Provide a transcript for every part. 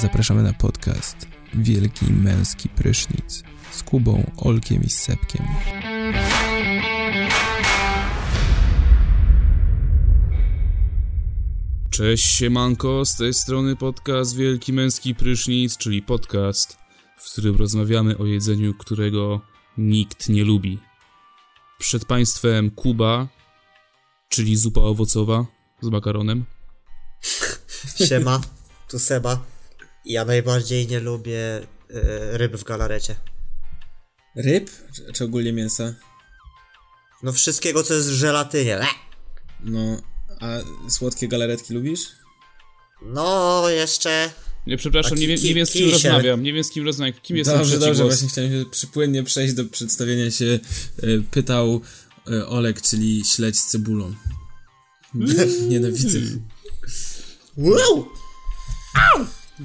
Zapraszamy na podcast Wielki Męski Prysznic z Kubą, Olkiem i Sepkiem. Cześć siemanko, z tej strony podcast Wielki Męski Prysznic, czyli podcast, w którym rozmawiamy o jedzeniu, którego nikt nie lubi. Przed państwem Kuba, czyli zupa owocowa z makaronem. Siema, tu Seba. Ja najbardziej nie lubię e, ryb w galarecie. Ryb? Czy, czy ogólnie mięsa? No wszystkiego, co jest w żelatynie. Le! No, a słodkie galaretki lubisz? No, jeszcze... Nie, przepraszam, nie, wiem, nie wiem z kim rozmawiam, nie wiem z kim rozmawiam, kim jest ten Dobrze, dobrze, głos? właśnie chciałem się przypłynnie przejść do przedstawienia się. E, pytał Olek, czyli śledź z cebulą. Nienawidzę. Wow!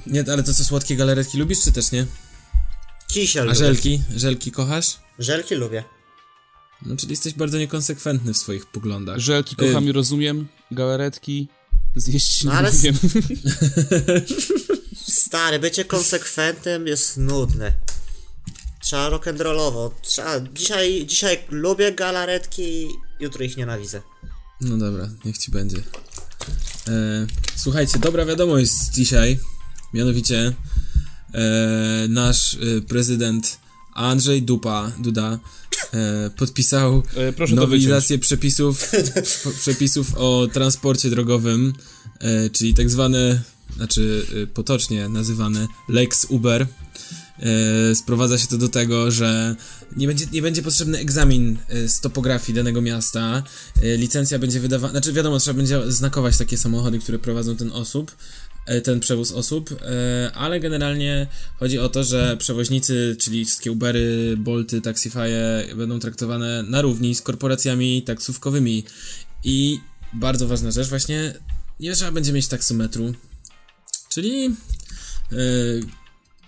Nie, ale to co, słodkie galaretki lubisz, czy też nie? Kisiel A lubię. żelki? Żelki kochasz? Żelki lubię. No, czyli jesteś bardzo niekonsekwentny w swoich poglądach. Żelki kocham Y- i rozumiem, galaretki zjeść No nie ale- wiem. Stary, bycie konsekwentnym jest nudne. Trzeba rock'n'rollowo. Trzeba... Dzisiaj, dzisiaj lubię galaretki, jutro ich nienawidzę. No dobra, niech ci będzie. E, słuchajcie, dobra wiadomość z dzisiaj. Mianowicie e, nasz e, prezydent Andrzej Dupa, Duda e, podpisał E, nowelizację przepisów, przepisów o transporcie drogowym, e, czyli tak zwane, znaczy e, potocznie nazywane Lex Uber. E, sprowadza się to do tego, że nie będzie, nie będzie potrzebny egzamin e, z topografii danego miasta. E, licencja będzie wydawana, znaczy wiadomo, trzeba będzie znakować takie samochody, które prowadzą ten osób, ten przewóz osób, ale generalnie chodzi o to, że przewoźnicy, czyli wszystkie Ubery, Bolty, Taxify będą traktowane na równi z korporacjami taksówkowymi. I bardzo ważna rzecz, właśnie nie trzeba będzie mieć taksometru, czyli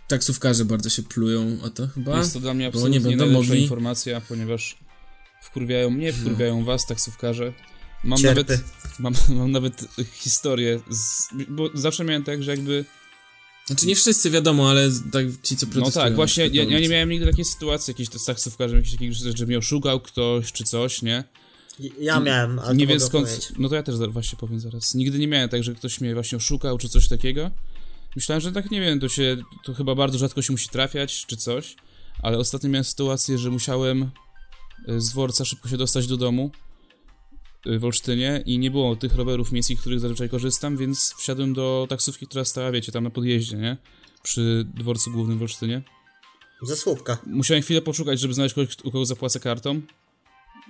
taksówkarze bardzo się plują o to chyba. Jest to dla mnie absolutnie nie będą najlepsza mogli. informacja, ponieważ wkurwiają mnie, wkurwiają was, taksówkarze. Mam Cierpy. nawet, mam, mam nawet historię, z, bo zawsze miałem tak, że jakby, Znaczy nie wszyscy wiadomo, ale tak ci co no protestują. tak, właśnie ja, ja nie miałem nigdy takiej sytuacji, jakiejś z taksówkarzem, jakiś takiej, że że mnie oszukał ktoś, czy coś, nie? Ja miałem, ale nie wiem skąd, powiedzieć. no to ja też właśnie powiem zaraz. Nigdy nie miałem tak, że ktoś mnie właśnie oszukał, czy coś takiego. Myślałem, że tak, nie wiem, to się, to chyba bardzo rzadko się musi trafiać, czy coś, ale ostatnio miałem sytuację, że musiałem y, z dworca szybko się dostać do domu y, w Olsztynie i nie było tych rowerów miejskich, których zazwyczaj korzystam, więc wsiadłem do taksówki, która stała, wiecie, tam na podjeździe, nie? Przy dworcu głównym w Olsztynie. Ze słupka. Musiałem chwilę poszukać, żeby znaleźć kogoś, u kogo zapłacę kartą.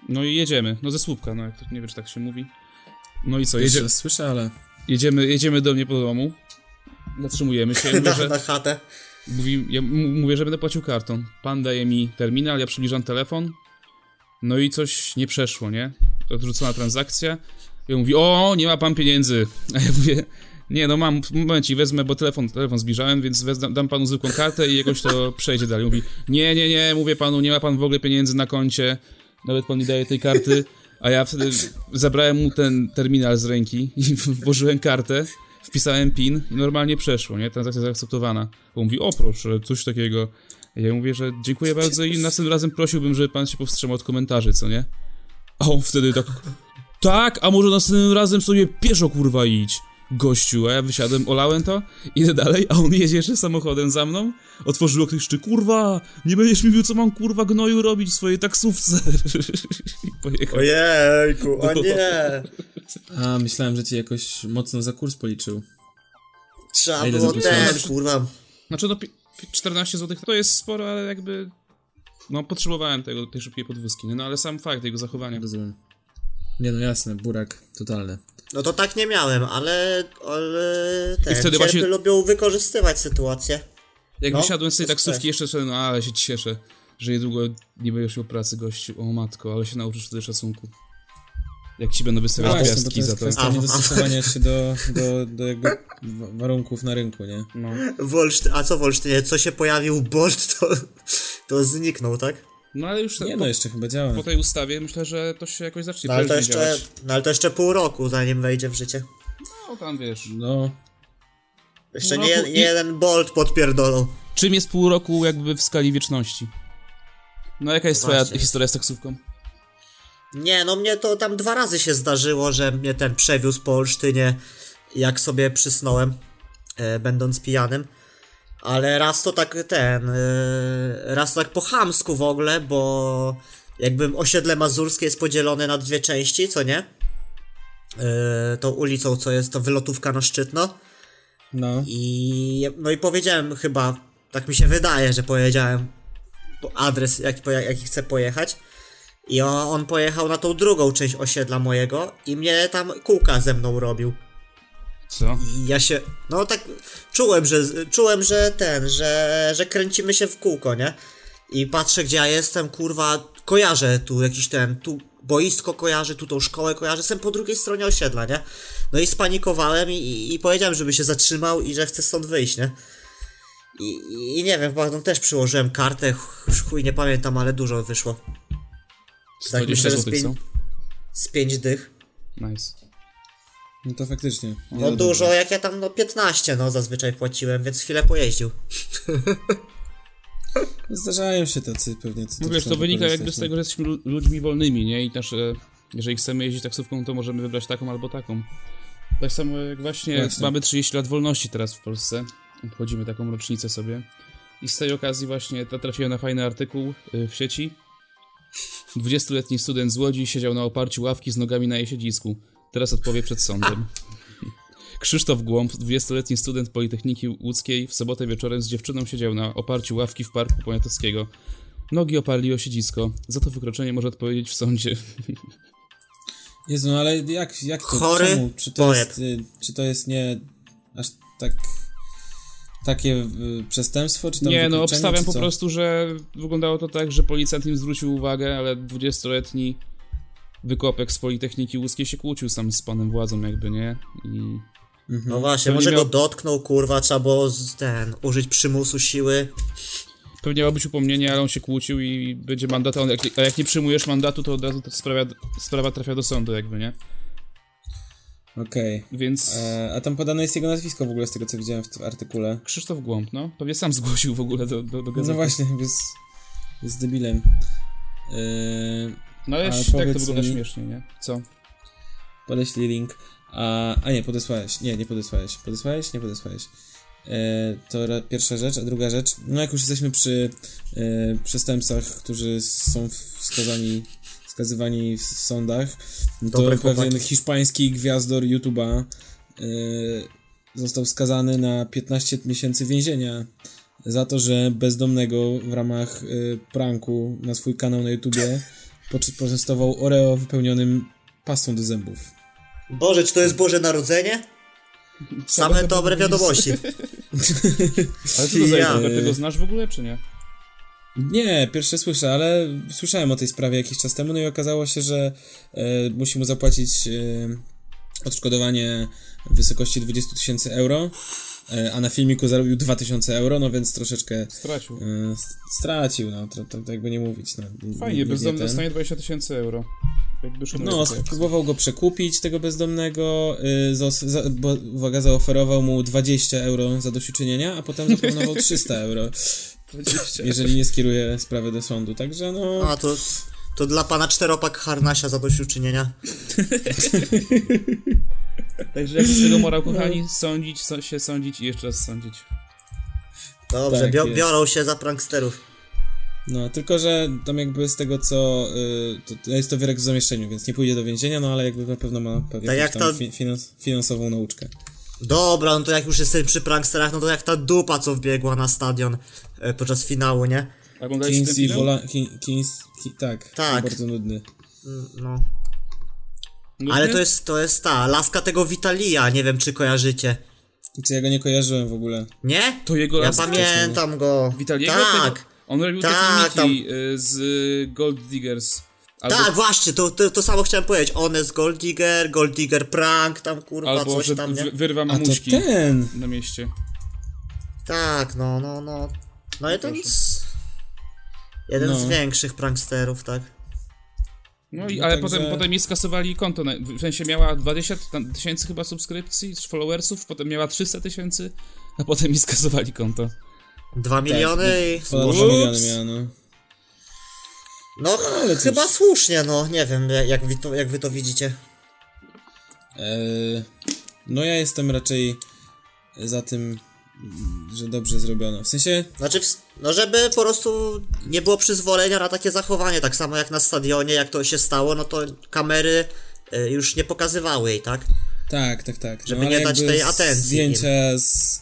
No i jedziemy. No ze słupka, no jak to, nie wiem, czy tak się mówi. No i co, Jeszcze jedzie, raz słyszę, ale jedziemy, jedziemy do mnie po domu. Zatrzymujemy się. Mówię, Na, że, na chatę. mówi, ja mówię, że będę płacił kartą. Pan daje mi terminal, ja przybliżam telefon. No i coś nie przeszło, nie? Odrzucona transakcja. Ja mówi, o, nie ma pan pieniędzy. A ja mówię, nie, no mam, momencik, wezmę, bo telefon, telefon zbliżałem, więc wez, dam panu zwykłą kartę i jakoś to przejdzie dalej. Mówi, nie, nie, nie, mówię panu, nie ma pan w ogóle pieniędzy na koncie, nawet pan nie daje tej karty, a ja wtedy zabrałem mu ten terminal z ręki i włożyłem kartę, wpisałem PIN i normalnie przeszło, nie, transakcja zaakceptowana. On mówi, o proszę, coś takiego. Ja mówię, że dziękuję bardzo i następnym razem prosiłbym, żeby pan się powstrzymał od komentarzy, co nie? A on wtedy tak, tak, a może następnym razem sobie pieszo kurwa idź. Gościu, a ja wysiadłem, olałem to, idę dalej, a on jedzie jeszcze samochodem za mną, otworzył okno i kurwa, nie będziesz mi mówił, co mam kurwa gnoju robić w swojej taksówce. I pojechał. Ojejku, o nie! A, myślałem, że ci jakoś mocno za kurs policzył. Trzeba było ten, kurwa. Znaczy no, pi- pi- 14 zł to jest sporo, ale jakby, no potrzebowałem tego, tej szybkiej podwózki, nie? no ale sam fakt jego zachowania. Rozumiem. Nie no jasne, burak totalny. No to tak nie miałem, ale, ale te I wtedy właśnie- lubią wykorzystywać sytuację. Jak No, wysiadłem z tej to taksówki, chcę. jeszcze szedłem, no ale się cieszę, że niedługo nie będziesz miał pracy, gościu. O matko, ale się nauczysz wtedy szacunku. Jak ci będą wystawiać No właśnie, bo to gwiazdki jest za to. kwestia niedostosowania się do, do, do jakby wa- warunków na rynku, nie? No. W Olszty- a co w Olsztynie? Co się pojawił Bolt, to, to zniknął, tak? No ale już Nie po, no, jeszcze chyba działa. po tej ustawie myślę, że to się jakoś zacznie No ale, to jeszcze, działać. no ale to jeszcze pół roku, zanim wejdzie w życie. No tam wiesz. No, Jeszcze nie, nie i- jeden bolt podpierdolą. Czym jest pół roku jakby w skali wieczności? No jaka jest twoja Właśnie. historia z taksówką? Nie, no mnie to tam dwa razy się zdarzyło, że mnie ten przewiózł po Olsztynie, jak sobie przysnąłem, e, będąc pijanym. Ale raz to tak ten, e, raz to tak po chamsku w ogóle, bo jakbym osiedle mazurskie jest podzielone na dwie części, co nie? E, tą ulicą, co jest to wylotówka na Szczytno. no. I no i powiedziałem chyba, tak mi się wydaje, że powiedziałem po- adres, jaki, po- jaki chcę pojechać. I on, on pojechał na tą drugą część osiedla mojego i mnie tam kółka ze mną robił. Co? I ja się, no tak czułem, że czułem, że ten, że, że kręcimy się w kółko, nie? I patrzę, gdzie ja jestem, kurwa, kojarzę tu jakiś ten, tu boisko kojarzę, tu tą szkołę kojarzę, jestem po drugiej stronie osiedla, nie? No i spanikowałem i, i, i powiedziałem, żeby się zatrzymał i że chcę stąd wyjść, nie? I, i, nie wiem, potem też przyłożyłem kartę, ch- chuj, nie pamiętam, ale dużo wyszło. Tak 20 myślę, z, pięć, z pięć dych. Nice. No to faktycznie. No dużo, jak ja tam, no 15, no zazwyczaj płaciłem, więc chwilę pojeździł. Zdarzają się tacy pewnie. Co No wiesz, chcą to wynika jakby z no. tego, że jesteśmy lu- ludźmi wolnymi, nie? I też, e, jeżeli chcemy jeździć taksówką, to możemy wybrać taką albo taką. Tak samo jak właśnie, Właśnie. mamy 30 lat wolności teraz w Polsce. Obchodzimy taką rocznicę sobie. I z tej okazji właśnie trafiłem na fajny artykuł y, w sieci. 20-letni student z Łodzi siedział na oparciu ławki z nogami na jej siedzisku. Teraz odpowie przed sądem. Krzysztof Głąb, 20-letni student Politechniki Łódzkiej, w sobotę wieczorem z dziewczyną siedział na oparciu ławki w Parku Poniatowskiego. Nogi oparli o siedzisko. Za to wykroczenie może odpowiedzieć w sądzie. Jezu, no ale jak, jak to? Chory Czemu? Czy to, poet. jest, y, czy to jest nie aż tak takie y, przestępstwo, czy tam Nie, no obstawiam po prostu, że wyglądało to tak, że policjant im zwrócił uwagę, ale 20-letni wykopek z Politechniki Łódzkiej się kłócił sam z panem władzą jakby, nie? I No właśnie, Pewnie może miał- go dotknął, kurwa, trzeba było ten, użyć przymusu siły. pewnie miało być upomnienie, ale on się kłócił i będzie mandat, a, on, jak, a jak nie przyjmujesz mandatu, to od razu ta sprawa, sprawa trafia do sądu jakby, nie? Okej. Więc E, A tam podane jest jego nazwisko w ogóle z tego, co widziałem w tym artykule. Krzysztof Głąb, no, pewnie sam zgłosił w ogóle do, do, do gazety. No właśnie, jest, jest debilem. E, No ale tak to wygląda mi- śmiesznie, nie? Co? Podeślij link. A, a nie, podesłałeś. Nie, nie podesłałeś. Podesłałeś? Nie podesłałeś. E, to ra- pierwsza rzecz, a druga rzecz. No jak już jesteśmy przy e, przestępcach, którzy są skazani, skazywani w sądach, no to Dobre pewien chłopaki. hiszpański gwiazdor YouTube'a e, został skazany na 15 miesięcy więzienia za to, że bezdomnego w ramach e, pranku na swój kanał na YouTubie poczęstował Oreo wypełnionym pastą do zębów. Boże, czy to jest Boże Narodzenie? Same dobre wiadomości. Ale co to za Ja. Ty go znasz w ogóle, czy nie? Nie, pierwsze słyszę, ale słyszałem o tej sprawie jakiś czas temu, no i okazało się, że e, musi mu zapłacić e, odszkodowanie w wysokości 20 tysięcy euro, a na filmiku zarobił 2000 euro, no więc troszeczkę Stracił. e, stracił, no, to, to, to jakby nie mówić. No, nie- Fajnie, nie- nie bezdomny dostanie 20 tysięcy euro. No, spróbował go przekupić, tego bezdomnego, y, zos- za, bo, uwaga, zaoferował mu 20 euro zadośćuczynienia, a potem zaproponował 300 euro, 20. jeżeli nie skieruje sprawy do sądu. Także no, A to, to dla pana czteropak harnasia zadośćuczynienia. Także jaki z tego morał, kochani? Sądzić, so, się sądzić i jeszcze raz sądzić. Dobrze, Tak bio, biorą się za pranksterów. no, tylko że tam jakby z tego co, y, to, to jest to wyrok w zamieszczeniu, więc nie pójdzie do więzienia, no ale jakby na pewno ma pewnie Tak jak ta- fi, finans, finansową nauczkę. Dobra, no to jak już jesteśmy przy pranksterach, no to jak ta dupa, co wbiegła na stadion e, podczas finału, nie? Kinsey, film? Wola, Kin, Kins, Ki, tak, Tak. bardzo nudny. Mm, No. No Ale nie? to jest, to jest ta, laska tego Witalia, nie wiem czy kojarzycie. Czy ja go nie kojarzyłem w ogóle. Nie? To jego Ja pamiętam go. Witaliego? Tak, Tego, on robił Tak, te filmiki y, z Gold Diggers. Albo, tak, właśnie, to, to, to samo chciałem powiedzieć. On jest Gold Digger, Gold Digger prank, tam kurwa albo coś że tam, nie? wy- wyrwa A to mamuśki ten! na mieście. Tak, no, no, no. No i ten... Proszę. s- Jeden No. z większych pranksterów, tak? No i No ale potem, potem mi skasowali konto. na- W sensie miała 20 tam tysięcy chyba subskrypcji, followersów, potem miała 300 tysięcy, a potem mi skasowali konto. Dwa miliony i... Ponad Ups. 2 miliony miała, no. No, ale chyba słusznie, no, nie wiem, jak- wy to, jak wy to widzicie. Eee, no ja jestem raczej za tym, że dobrze zrobiono. W sensie, Znaczy, ws- no żeby po prostu nie było przyzwolenia na takie zachowanie, tak samo jak na stadionie, jak to się stało, no to kamery y, już nie pokazywały jej, tak? tak, tak, tak. Żeby no, nie dać tej atencji Zdjęcia, z,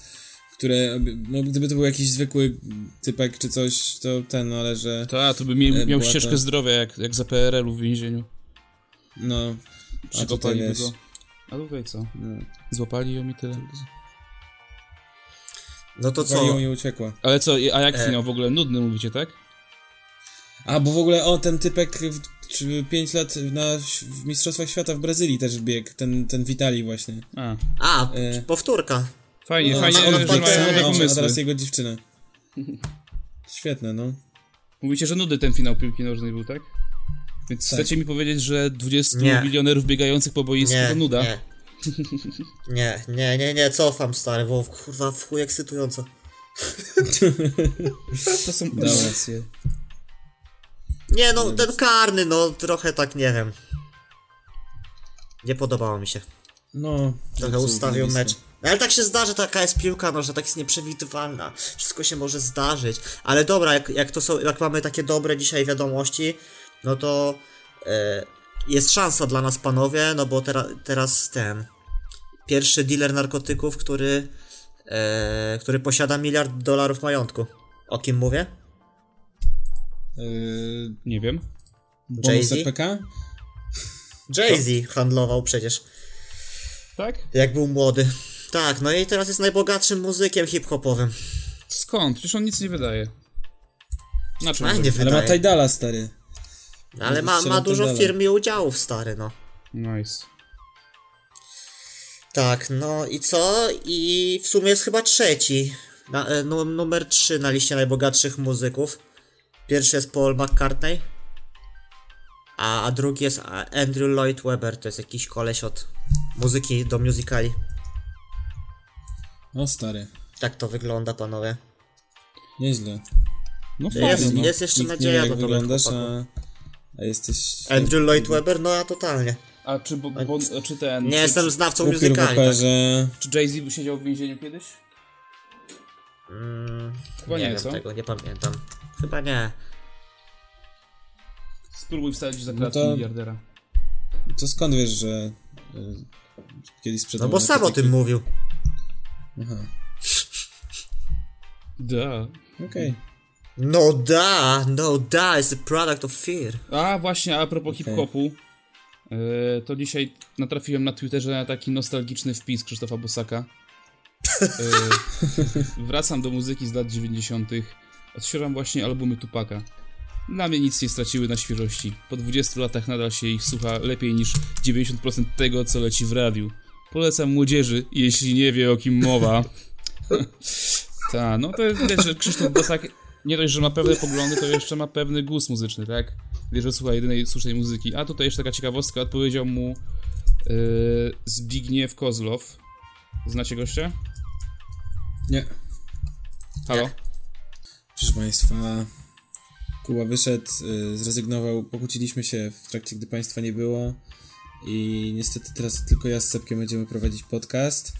które, no gdyby to był jakiś zwykły typek czy coś, to ten, ale że, Tak, to by mi, E, miał była ścieżkę to- zdrowia, jak, jak za PRL-u w więzieniu. no, Przykopaliby go. A tutaj co? no, Złapali ją i tyle. No to co? waliło i uciekła. Ale co, a jak E. finał w ogóle? Nudny mówicie, tak? A, bo w ogóle, o, ten typek 5 lat na, w Mistrzostwach Świata w Brazylii też biegł, ten, ten Vitali właśnie. A, A, E. powtórka. fajnie, No, fajnie, on że wpadł- mają nowe a- a pomysły. teraz jego dziewczyna. Świetne, no. Mówicie, że nudy ten finał piłki nożnej był, tak? Więc Tak. chcecie mi powiedzieć, że 20 Nie. milionerów biegających po boisku Nie, to nuda? nie. Nie, nie, nie, nie, cofam stary, bo kurwa w chuj ekscytująco. To są emocje. Nie no, ten karny, no trochę tak, nie wiem. Nie podobało mi się. No. Trochę ustawił mecz. No ale tak się zdarzy, taka jest piłka, no, że tak jest nieprzewidywalna. Wszystko się może zdarzyć. Ale dobra, jak, jak to są, jak mamy takie dobre dzisiaj wiadomości, no to e, jest szansa dla nas panowie, no bo tera, teraz ten pierwszy dealer narkotyków, który e, który posiada miliard dolarów majątku. O kim mówię? Yy, Nie wiem. Jay-Z? Jay-Z handlował przecież, Tak? jak był młody. Tak, no i teraz jest najbogatszym muzykiem hip-hopowym. Skąd? Przecież on nic nie wydaje. Na czym? A, nie wydaje? Ale ma wydaje. Tidala, stary. Ale ma, ma dużo firm i udziałów, stary, no. Nice. Tak, no i co? I w sumie jest chyba trzeci. Na, e, nu, numer 3 na liście najbogatszych muzyków. Pierwszy jest Paul McCartney. A, a drugi jest Andrew Lloyd Webber. To jest jakiś koleś od muzyki do musicali. O, stary. Tak to wygląda, panowie. Nieźle. No fajnie, Jest, no. jest jeszcze Nikt nie wie, nadzieja jak wyglądasz, a, a jesteś... Andrew Lloyd Webber? No ja totalnie. A czy, bo, bo, czy ten... Nie czy, jestem znawcą musicali. Tak. Czy Jay-Z siedział w więzieniu kiedyś? Mm, Chyba nie, nie, wiem co? tego, nie pamiętam. Chyba nie. Spróbuj wsadzić za No klatkę to- miliardera. To skąd wiesz, że y, kiedyś sprzedał No bo sam o tym mówił. Aha, Da. okej. No da, no da, it's a product of fear. A właśnie, a propos Okej. hip-hopu, e, to dzisiaj natrafiłem na Twitterze na taki nostalgiczny wpis Krzysztofa Bosaka. E, wracam do muzyki z lat 90. Odświeżam właśnie albumy Tupaka. Dla mnie nic nie straciły na świeżości. Po 20 latach nadal się ich słucha lepiej niż 90% tego, co leci w radiu. Polecam młodzieży, jeśli nie wie o kim mowa. Ta, no to jest widać, że Krzysztof Bosak nie dość, że ma pewne poglądy, to jeszcze ma pewny gust muzyczny, tak? Wie, że słucha jedynej słusznej muzyki. A tutaj jeszcze taka ciekawostka, odpowiedział mu yy, Zbigniew Kozlow. Znacie gościa? Nie. Halo? Proszę Państwa, Kuba wyszedł, y, zrezygnował, pokłóciliśmy się w trakcie, gdy Państwa nie było i niestety teraz tylko ja z Sepkiem będziemy prowadzić podcast.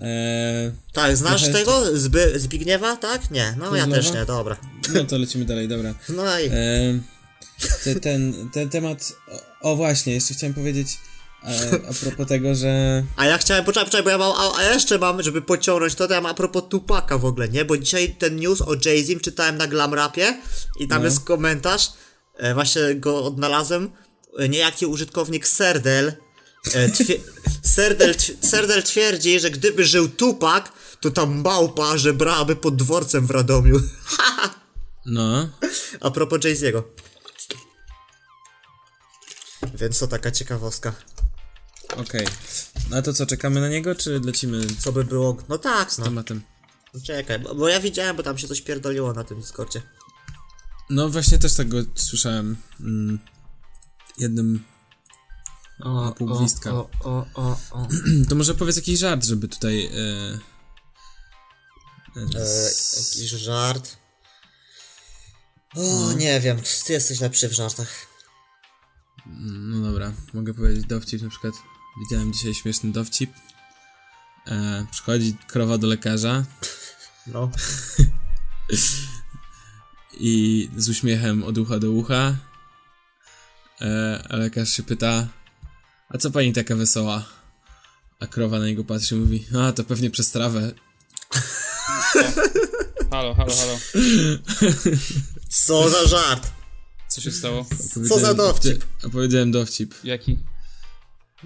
Eee, Tak, znasz Trochę- tego? Zby, Zbigniewa, tak? Nie, no ja też nie, dobra. no to lecimy dalej, dobra. No i Eee, te, ten, ten temat, o, właśnie, jeszcze chciałem powiedzieć e, a propos tego, że A ja chciałem, poczekaj, poczekaj, bo ja mam, a, a jeszcze mam, żeby pociągnąć to, to ja mam a propos Tupaka w ogóle, nie? Bo dzisiaj ten news o Jay-Z czytałem na Glamrapie i tam No. jest komentarz, e, właśnie go odnalazłem, e, niejaki użytkownik Serdel, e, twie, Serdel, Serdel twierdzi, że gdyby żył Tupak, to ta małpa żebrałaby pod dworcem w Radomiu. no, A propos Jay-Z'ego. Więc to taka ciekawostka. okej. No to co, czekamy na niego, czy lecimy Co by było? No tak, z no. tematem? Czekaj, bo, bo ja widziałem, bo tam się coś pierdoliło na tym Discordzie. No właśnie też tak go słyszałem. Mm, jednym. O, pół gwizdka. o, o, o, o. To może powiedz jakiś żart, żeby tutaj. E, E, s- jakiś żart. O, nie wiem, ty jesteś lepszy w żartach. No dobra, mogę powiedzieć dowcip na przykład. Widziałem dzisiaj śmieszny dowcip. E, przychodzi krowa do lekarza No. i z uśmiechem od ucha do ucha. E, a lekarz się pyta, a co pani taka wesoła? A krowa na niego patrzy i mówi, a to pewnie przez trawę. Halo, halo, halo. Co za żart? Co się stało? Co za dowcip? Opowiedziałem dowcip. Jaki?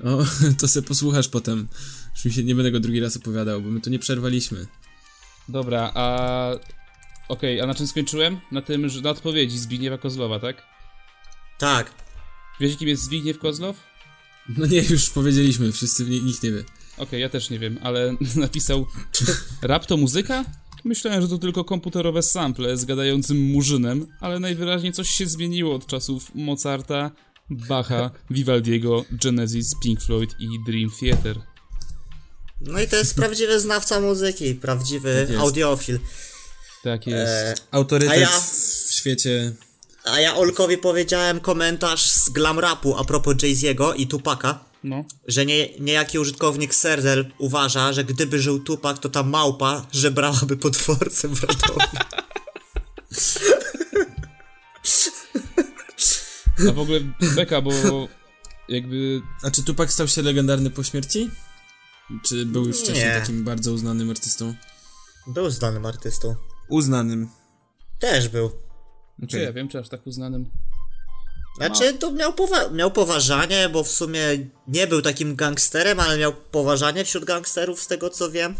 O, to se posłuchasz potem. Już mi się nie będę go drugi raz opowiadał, bo my to nie przerwaliśmy. Dobra, a... Okej, a na czym skończyłem? Na tym, że na odpowiedzi Zbigniewa Kozlowa, tak? Tak. Wiecie, kim jest Zbigniew Kozlow? No nie, już powiedzieliśmy, wszyscy, nikt nie wie. Okej, ja też nie wiem, ale napisał Rap to muzyka? Myślałem, że to tylko komputerowe sample z gadającym murzynem, ale najwyraźniej coś się zmieniło od czasów Mozarta, Bacha, Vivaldiego, Genesis, Pink Floyd i Dream Theater. No i to jest prawdziwy znawca muzyki, prawdziwy Tak audiofil. Tak jest. E, Autorytet ja- w świecie... a ja Olkowi powiedziałem komentarz z glam rapu a propos Jay-Z'ego i Tupaka, No. że nie, niejaki użytkownik Serzel uważa, że gdyby żył Tupak, to ta małpa żebrałaby pod dworcem w Radomiu. A w ogóle beka, bo jakby A czy Tupac stał się legendarny po śmierci? Czy był już wcześniej Nie. takim bardzo uznanym artystą? Był znanym artystą. Uznanym. Też był. Czy ja wiem, czy aż tak uznanym. Znaczy, to miał, powa- miał poważanie, bo w sumie nie był takim gangsterem, ale miał poważanie wśród gangsterów, z tego co wiem.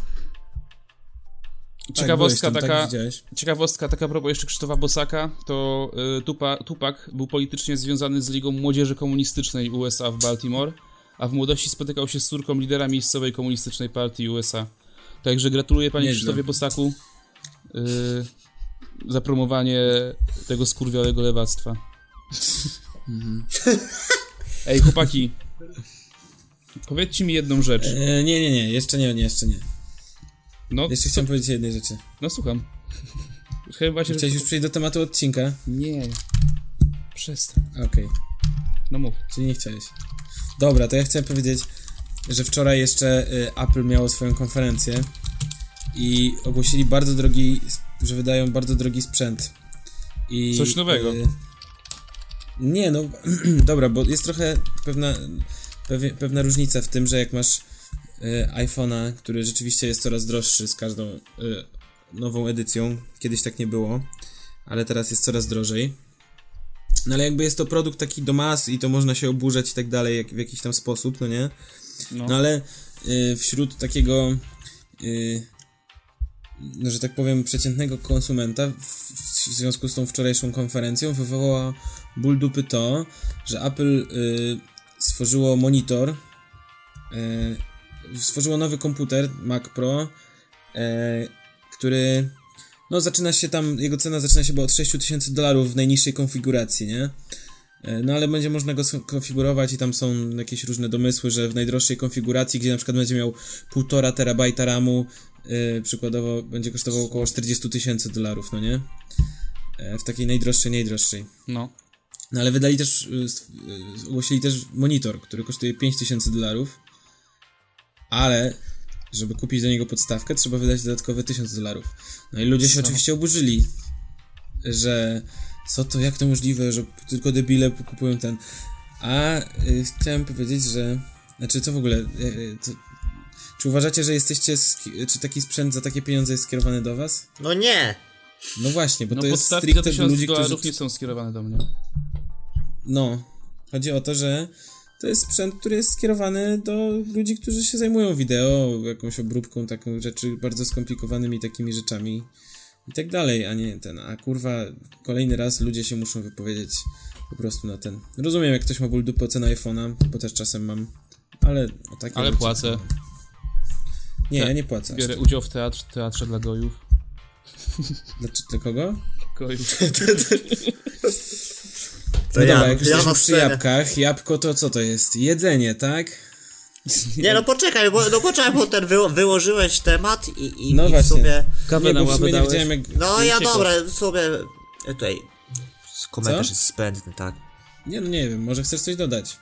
Ciekawostka tak, byłeś tam, taka, Tak, ciekawostka taka a propos jeszcze Krzysztofa Bosaka, to y, Tupa, Tupak był politycznie związany z Ligą Młodzieży Komunistycznej USA w Baltimore, a w młodości spotykał się z córką lidera miejscowej komunistycznej partii USA. Także gratuluję panie Nieźle. Krzysztofie Bosaku y, za promowanie tego skurwiałego lewactwa. Ej, chłopaki, powiedzcie mi jedną rzecz. E, nie, nie, nie, jeszcze nie, nie, jeszcze nie. No, Jeszcze chciałem powiedzieć jednej rzeczy. no słucham. Chyba się... Chciałeś już przejść do tematu odcinka? Nie. Przestań. Okej, No mów. czyli nie chciałeś. Dobra, to ja chciałem powiedzieć, że wczoraj jeszcze y, Apple miało swoją konferencję i ogłosili bardzo drogi, że wydają bardzo drogi sprzęt. I, Coś nowego. y, nie, no dobra, bo jest trochę pewna, pewie, pewna różnica w tym, że jak masz y, iPhone'a, który rzeczywiście jest coraz droższy z każdą y, nową edycją, kiedyś tak nie było, ale teraz jest coraz drożej. No ale jakby jest to produkt taki do mas i to można się oburzać i tak dalej jak, w jakiś tam sposób, no nie? No. No ale y, wśród takiego, y, że tak powiem, przeciętnego konsumenta w, związku z tą wczorajszą konferencją wywołała ból dupy to, że Apple y, stworzyło monitor, y, stworzyło nowy komputer Mac Pro, y, który no zaczyna się tam, jego cena zaczyna się od 6000 dolarów w najniższej konfiguracji, nie? E, No ale będzie można go skonfigurować i tam są jakieś różne domysły, że w najdroższej konfiguracji, gdzie na przykład będzie miał 1,5 terabajta RAMu, yy, przykładowo będzie kosztował około 40 tysięcy dolarów, no nie? E, w takiej najdroższej, najdroższej. No. No ale wydali też, y, st- y, ogłosili też monitor, który kosztuje 5000 dolarów, ale żeby kupić do niego podstawkę, trzeba wydać dodatkowe 1000 dolarów. No i ludzie się oczywiście oburzyli, że co to, jak to możliwe, że tylko debile kupują ten. A y, chciałem powiedzieć, że, znaczy co w ogóle, y, y, to, czy uważacie, że jesteście, czy taki sprzęt za takie pieniądze jest skierowany do was? No nie. No właśnie, bo No to jest stricte do 1000 ludzi, którzy... nie są skierowane do mnie. No, chodzi o to, że to jest sprzęt, który jest skierowany do ludzi, którzy się zajmują wideo, jakąś obróbką, taką rzeczy, bardzo skomplikowanymi takimi rzeczami i tak dalej, a nie ten, a kurwa, kolejny raz ludzie się muszą wypowiedzieć po prostu na ten. Rozumiem, jak ktoś ma ból dupy ocena iPhone'a, bo też czasem mam, ale o takie Ale płacę. Nie, ja nie płacę. aż Biorę tak. udział w teatrze, teatrze dla gojów. Dla, dla kogo? pokoju. To No ja, dobra, jak już ja jesteśmy przy jabłkach, jabłko to co to jest? Jedzenie, tak? Nie, no poczekaj, bo, no poczekaj, bo ten wy, wyłożyłeś temat i, i, No i w właśnie. sumie... Kawę Nie, na w ławę sumie dałeś. jak... No ja dobra, sobie... e, Tutaj... Komentarz Co? jest zbędny, tak. Nie no nie wiem, może chcesz coś dodać?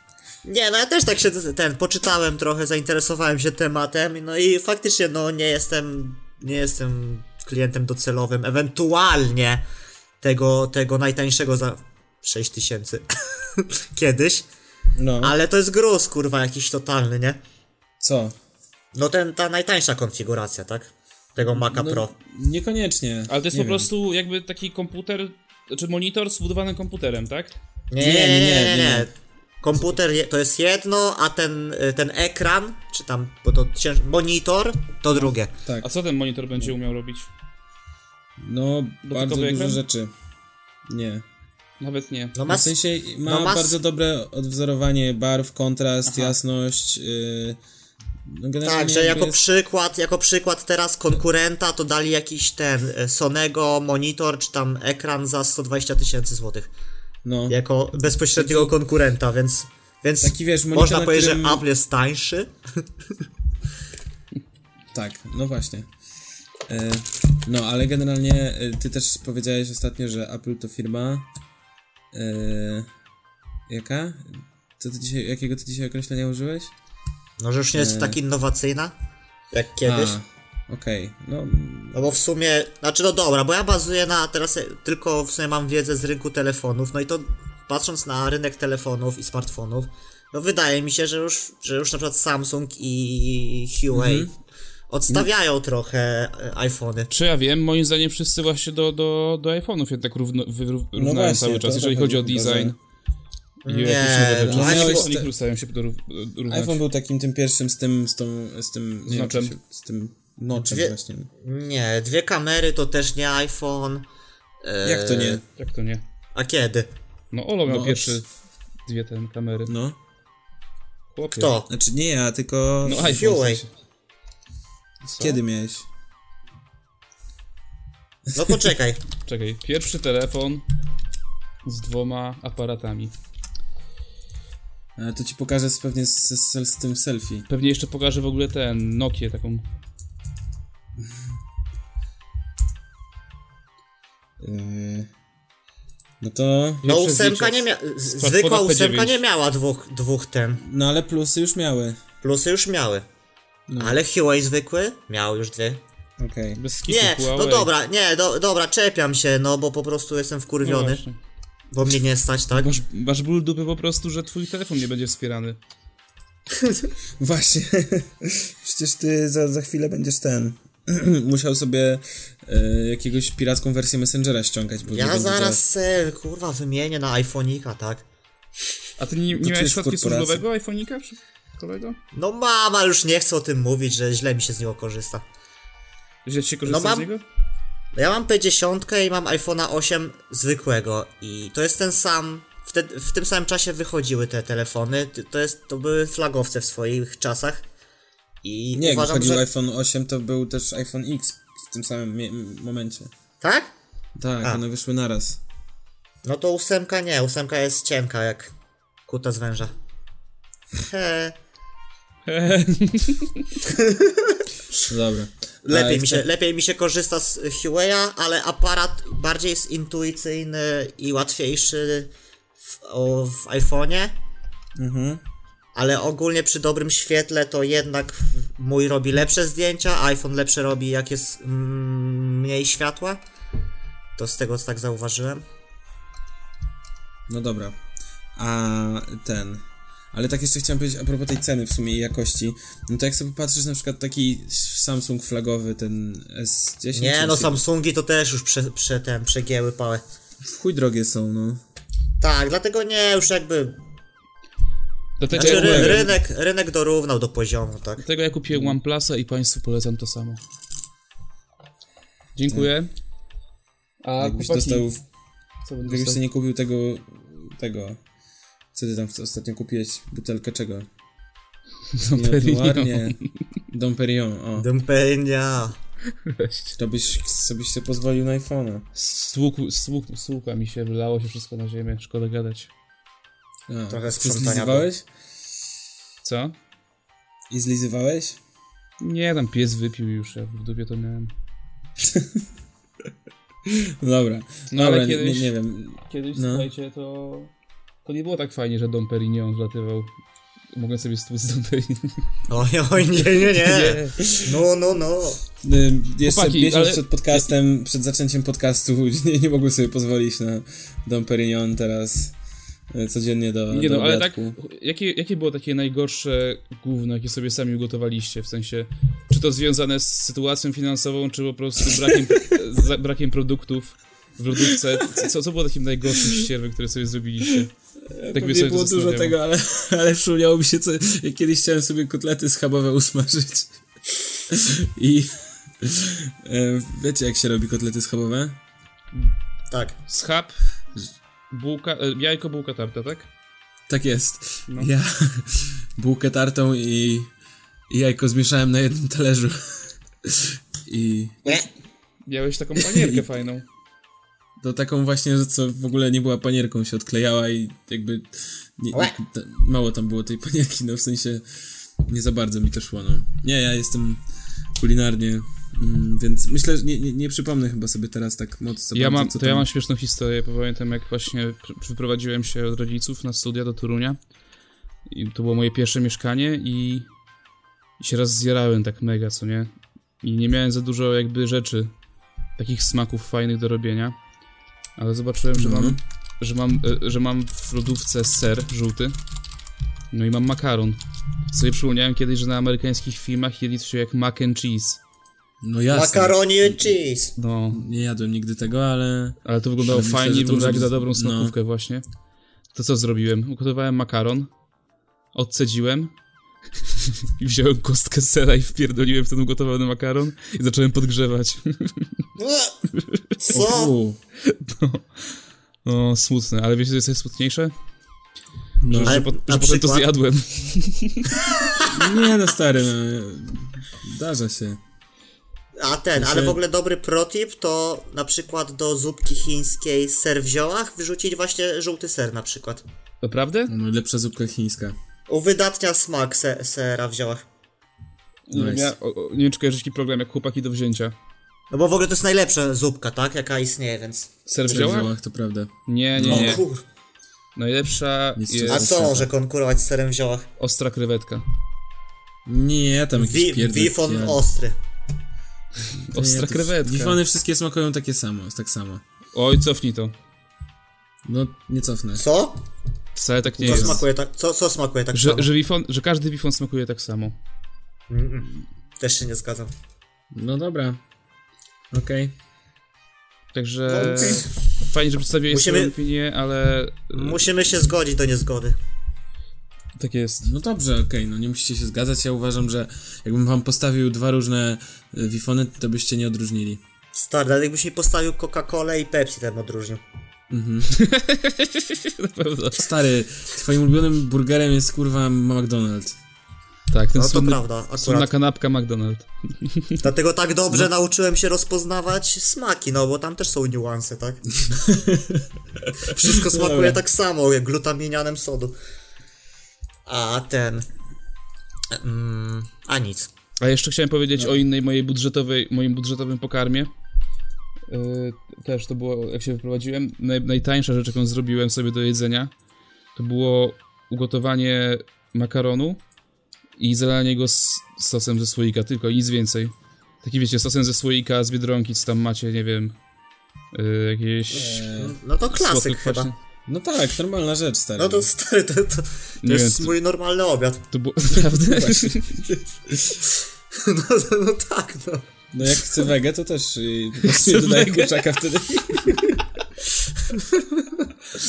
Nie, no ja też tak się ten poczytałem trochę, zainteresowałem się tematem, no i faktycznie no nie jestem nie jestem klientem docelowym, ewentualnie tego, tego najtańszego za 6 tysięcy kiedyś, No, ale to jest gruz kurwa jakiś totalny, nie? co? No ten, ta najtańsza konfiguracja, tak? Tego Maca No, Pro. Niekoniecznie. Ale to jest nie po wiem. prostu jakby taki komputer, znaczy monitor z wbudowanym komputerem, tak? Nie, nie, nie, nie, nie, nie. Komputer je, to jest jedno, a ten, y, ten ekran, czy tam, bo to cięż... monitor, to drugie. Tak, A co ten monitor będzie umiał robić? no bardzo Dotykowy dużo ekran? rzeczy. Nie. Nawet nie. No W mas... sensie ma no mas- bardzo dobre odwzorowanie barw, kontrast, Aha. jasność. Yy, no Tak, że jako jest- przykład, jako przykład teraz konkurenta to dali jakiś ten e, Sonego monitor czy tam ekran za 120 tysięcy złotych. No, Jako bezpośredniego konkurenta, więc, więc Taki, wiesz, monitor, można na powiedzieć, którym- że Apple jest tańszy. tak, no właśnie. E, no, ale generalnie e, ty też powiedziałeś ostatnio, że Apple to firma. E, jaka? Co ty dzisiaj, jakiego ty dzisiaj określenia użyłeś? No, że już nie jest tak innowacyjna jak kiedyś. A, Okej, no No bo w sumie, znaczy no dobra, bo ja bazuję na, teraz tylko w sumie mam wiedzę z rynku telefonów, no i to patrząc na rynek telefonów i smartfonów, no wydaje mi się, że już, że już na przykład Samsung i Huawei Mhm. odstawiają trochę e, iPhony. Czy ja wiem, moim zdaniem wszyscy właśnie do, do, do iPhone'ów jednak równo, wyrównają No właśnie, cały czas, jeżeli chodzi o design. I Nie, no No, iPhone- Oni się do rów- równać. iPhone był takim tym pierwszym z tym, z tą, z tym, nie wiem, Noczem. czy się- z tym noczem Dwie- właśnie. Nie, dwie kamery to też nie iPhone. E, Jak to nie? Jak to nie? A kiedy? No Olo miał No, pierwszy dwie te kamery. No, Chłopie. Kto? znaczy nie ja, tylko No iPhone. w sensie. Kiedy miałeś? No poczekaj. Czekaj, pierwszy telefon z dwoma aparatami. Ale to ci pokażę z, pewnie z, z, z tym selfie. Pewnie jeszcze pokażę w ogóle ten Nokię taką. Yy, no to. No ósemka nie mia... z- z Zwykła ósemka P9. nie miała dwóch, dwóch ten. No ale plusy już miały. Plusy już miały. No. Ale Huawei zwykły miał już dwie. Okej. Bez skitu Nie, no Huawei. dobra, nie, do, dobra, czepiam się, no bo po prostu jestem No wkurwiony, właśnie. bo mnie nie stać, tak? Masz, masz ból dupy po prostu, że twój telefon nie będzie wspierany. Właśnie. Przecież ty za, za chwilę będziesz ten. Musiał sobie e, jakiegoś piracką wersję Messengera ściągać. Bo nie Ja zaraz se, kurwa, wymienię na iPhone'ika, tak? A ty nie, nie miałeś środki służbowego iPhone'ika? kolego? No mama już nie chce o tym mówić, że źle mi się z niego korzysta. Źle ci się korzysta No mam- z niego? Ja mam P10 i mam iPhone'a 8 zwykłego i to jest ten sam, w, te, w tym samym czasie wychodziły te telefony, to jest, to były flagowce w swoich czasach i Nie, jak uważam, wychodził że... iPhone 8, to był też iPhone X w tym samym momencie. Tak? Tak, A. one wyszły naraz. No to ósemka nie, ósemka jest cienka jak kuta z węża. He. Dobra. Lepiej mi, się, lepiej mi się korzysta z Huawei'a, ale aparat bardziej jest intuicyjny i łatwiejszy w, o, w iPhone'ie. Mhm. Ale ogólnie przy dobrym świetle to jednak mój robi lepsze zdjęcia, iPhone lepsze robi jak jest mm, mniej światła. To z tego tak zauważyłem. No dobra. A ten. Ale tak jeszcze chciałem powiedzieć a propos tej ceny w sumie i jakości. No to jak sobie patrzysz na przykład taki Samsung flagowy, ten S10. Nie no, Samsungi to też już prze, prze, ten, przegięły pałę. W chuj drogie są, no. Tak, dlatego nie, już jakby Dlatego, Znaczy ja rynek, rynek dorównał do poziomu, tak? dlatego ja kupiłem OnePlusa i państwu polecam to samo. Dziękuję. A Jakbyś chłopaki, dostał. co dostał? nie kupił tego. tego. Co ty tam ostatnio kupiłeś? Butelkę czego? Dom Perignon. Dom Perignon, o. Weź. To byś sobie się pozwolił na iPhone'a. Stłuk, stłuk, stłuka mi się, wylało się wszystko na ziemię, szkoda gadać. A, Trochę sprzątania zlizywałeś? Co? I zlizywałeś? Nie, tam pies wypił już, ja w dupie to miałem. No dobra. No dobra, ale kiedyś, nie, nie wiem. kiedyś No. słuchajcie, to... To nie było tak fajnie, że Dom Perignon wlatywał. Mogłem sobie stłuc Dom Perignon. Oj, oj, nie, nie, nie. No, no, no. Y, Jeszcze Chłopaki, miesiąc ale- przed podcastem, przed zaczęciem podcastu nie, nie mogłem sobie pozwolić na Dom Perignon teraz codziennie do, Nie do no, ale tak, jakie, jakie było takie najgorsze gówno, jakie sobie sami ugotowaliście? W sensie, czy to związane z sytuacją finansową, czy po prostu brakiem, brakiem produktów w lodówce? Co, co było takim najgorszym ścierwem, które sobie zrobiliście? Tak Pewnie sobie było dużo tego, ale, ale przypomniało mi się, co jak kiedyś chciałem sobie kotlety schabowe usmażyć. I e, wiecie, jak się robi kotlety schabowe? Tak. Schab, bułka, e, jajko, bułka, tarta, tak? Tak jest. No. Ja bułkę tartą i, i jajko zmieszałem na jednym talerzu. I Nie. Miałeś taką panierkę fajną. to taką właśnie, że co w ogóle nie była panierką, się odklejała i jakby nie, mało tam było tej panierki, no w sensie nie za bardzo mi to szło, no. Nie, ja jestem kulinarnie, mm, więc myślę, że nie, nie, nie przypomnę chyba sobie teraz tak mocno. Ja mam, to ja tam- mam śmieszną historię, bo pamiętam jak właśnie pr- wyprowadziłem się od rodziców na studia do Torunia i to było moje pierwsze mieszkanie i, i się raz zjarałem tak mega, co nie? I nie miałem za dużo jakby rzeczy, takich smaków fajnych do robienia, ale zobaczyłem, że Mhm. mam, że mam, e, że mam w lodówce ser żółty, no i mam makaron. Sobie przypomniałem kiedyś, że na amerykańskich filmach jedli coś jak mac and cheese. No jasne. Macaroni and cheese. No, Nie jadłem nigdy tego, ale Ale to wyglądało Ale myślę, fajnie, wyglądało jak za dobrą no. smakówkę właśnie. To co zrobiłem? Ugotowałem makaron, odcedziłem i wziąłem kostkę sera i wpierdoliłem w ten ugotowany makaron i zacząłem podgrzewać. Co? U, No, smutne, ale wiecie, co jest smutniejsze? no, Że, Ale że, po, że potem to zjadłem. nie no stary, no, zdarza się. A ten, To ale w ogóle dobry protip to na przykład do zupki chińskiej ser w ziołach wyrzucić właśnie żółty ser na przykład. Naprawdę? No, lepsza zupka chińska. Uwydatnia smak se sera w ziołach. Nie, Nice. ja, o, o, nie wiem, czy kojarzysz taki program jak chłopaki do wzięcia. No bo w ogóle to jest najlepsza zupka, tak? Jaka istnieje, więc... Ser w ziołach? ziołach, to prawda. Nie, nie, O nie. kur... Najlepsza jest A co może konkurować z serem w ziołach? ostra krewetka. Nie, tam jakiś Wi pierdol. Wifon ja- ostry. Ostra Nie, krewetka. Wifony wszystkie smakują takie samo, tak samo. Oj, cofnij to. No, nie cofnę. Co? Wcale tak nie Co jest. smakuje tak, co, co smakuje tak Że, samo? że, wifon, że każdy wifon smakuje tak samo. Mm-mm. Też się nie zgadzam. No dobra. Okej. Także No, okej. fajnie, że przedstawiłeś Musimy- swoją opinię, ale y, Musimy się zgodzić do niezgody. tak jest. No dobrze, okej, no nie musicie się zgadzać. Ja uważam, że jakbym wam postawił dwa różne y, wifony, to byście nie odróżnili. Stary, ale jakbyś mi postawił Coca-Colę i Pepsi, ten odróżnił. Pewno. Stary, twoim ulubionym burgerem jest kurwa McDonald's. Tak, ten No to słynny, prawda, słynna akurat. kanapka McDonald's. Dlatego tak dobrze nauczyłem się rozpoznawać smaki, no bo tam też są niuanse, tak? Wszystko smakuje Dobra. tak samo, jak glutaminianem sodu. A ten... Mm, a nic. A jeszcze chciałem powiedzieć No. o innej mojej budżetowej, moim budżetowym pokarmie. Yy, też to było, jak się wyprowadziłem, naj, najtańsza rzecz, jaką zrobiłem sobie do jedzenia, to było ugotowanie makaronu i zalanie go z sosem ze słoika, tylko nic więcej. Taki wiecie, sosem ze słoika z Biedronki, co tam macie, nie wiem, yy, jakieś... No to klasyk chyba. No tak, normalna rzecz, stary. No to stary, to, to, to Nie jest to- mój normalny obiad. To było naprawdę... No, no, no tak, no. No jak chcę wege, to też po nie dodaję kurczaka wtedy.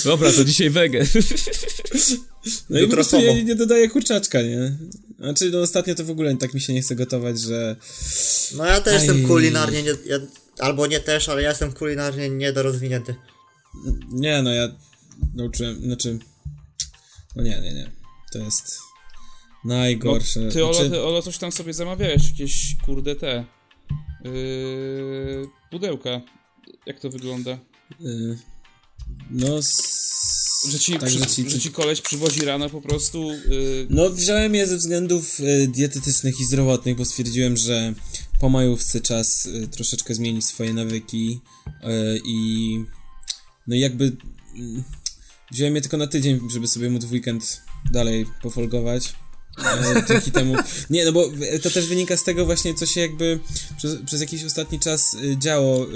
Dobra, to dzisiaj wege. No i po Jutro prostu homo. ja nie dodaję kurczaczka, nie? Znaczy, no ostatnio to w ogóle tak mi się nie chce gotować, że... No ja też Aj. jestem kulinarnie nie, ja, albo nie też, ale ja jestem kulinarnie niedorozwinięty. Nie, no ja nauczyłem, znaczy... No nie, nie, nie. To jest najgorsze. No, ty, Olo, znaczy, ty, Olo, coś tam sobie zamawiałeś, jakieś, kurde, te... Yy, pudełka. Jak to wygląda? Y, no, s... Że ci, tak, przy, że ci, że ci koleś przywozi rano po prostu. Yy, No, wziąłem je ze względów y, dietetycznych i zdrowotnych, bo stwierdziłem, że po majówce czas y, troszeczkę zmienić swoje nawyki y, i no jakby y, wziąłem je tylko na tydzień, żeby sobie móc w weekend dalej pofolgować. E, dzięki temu. Nie, no bo to też wynika z tego właśnie, co się jakby przez, przez jakiś ostatni czas y, działo.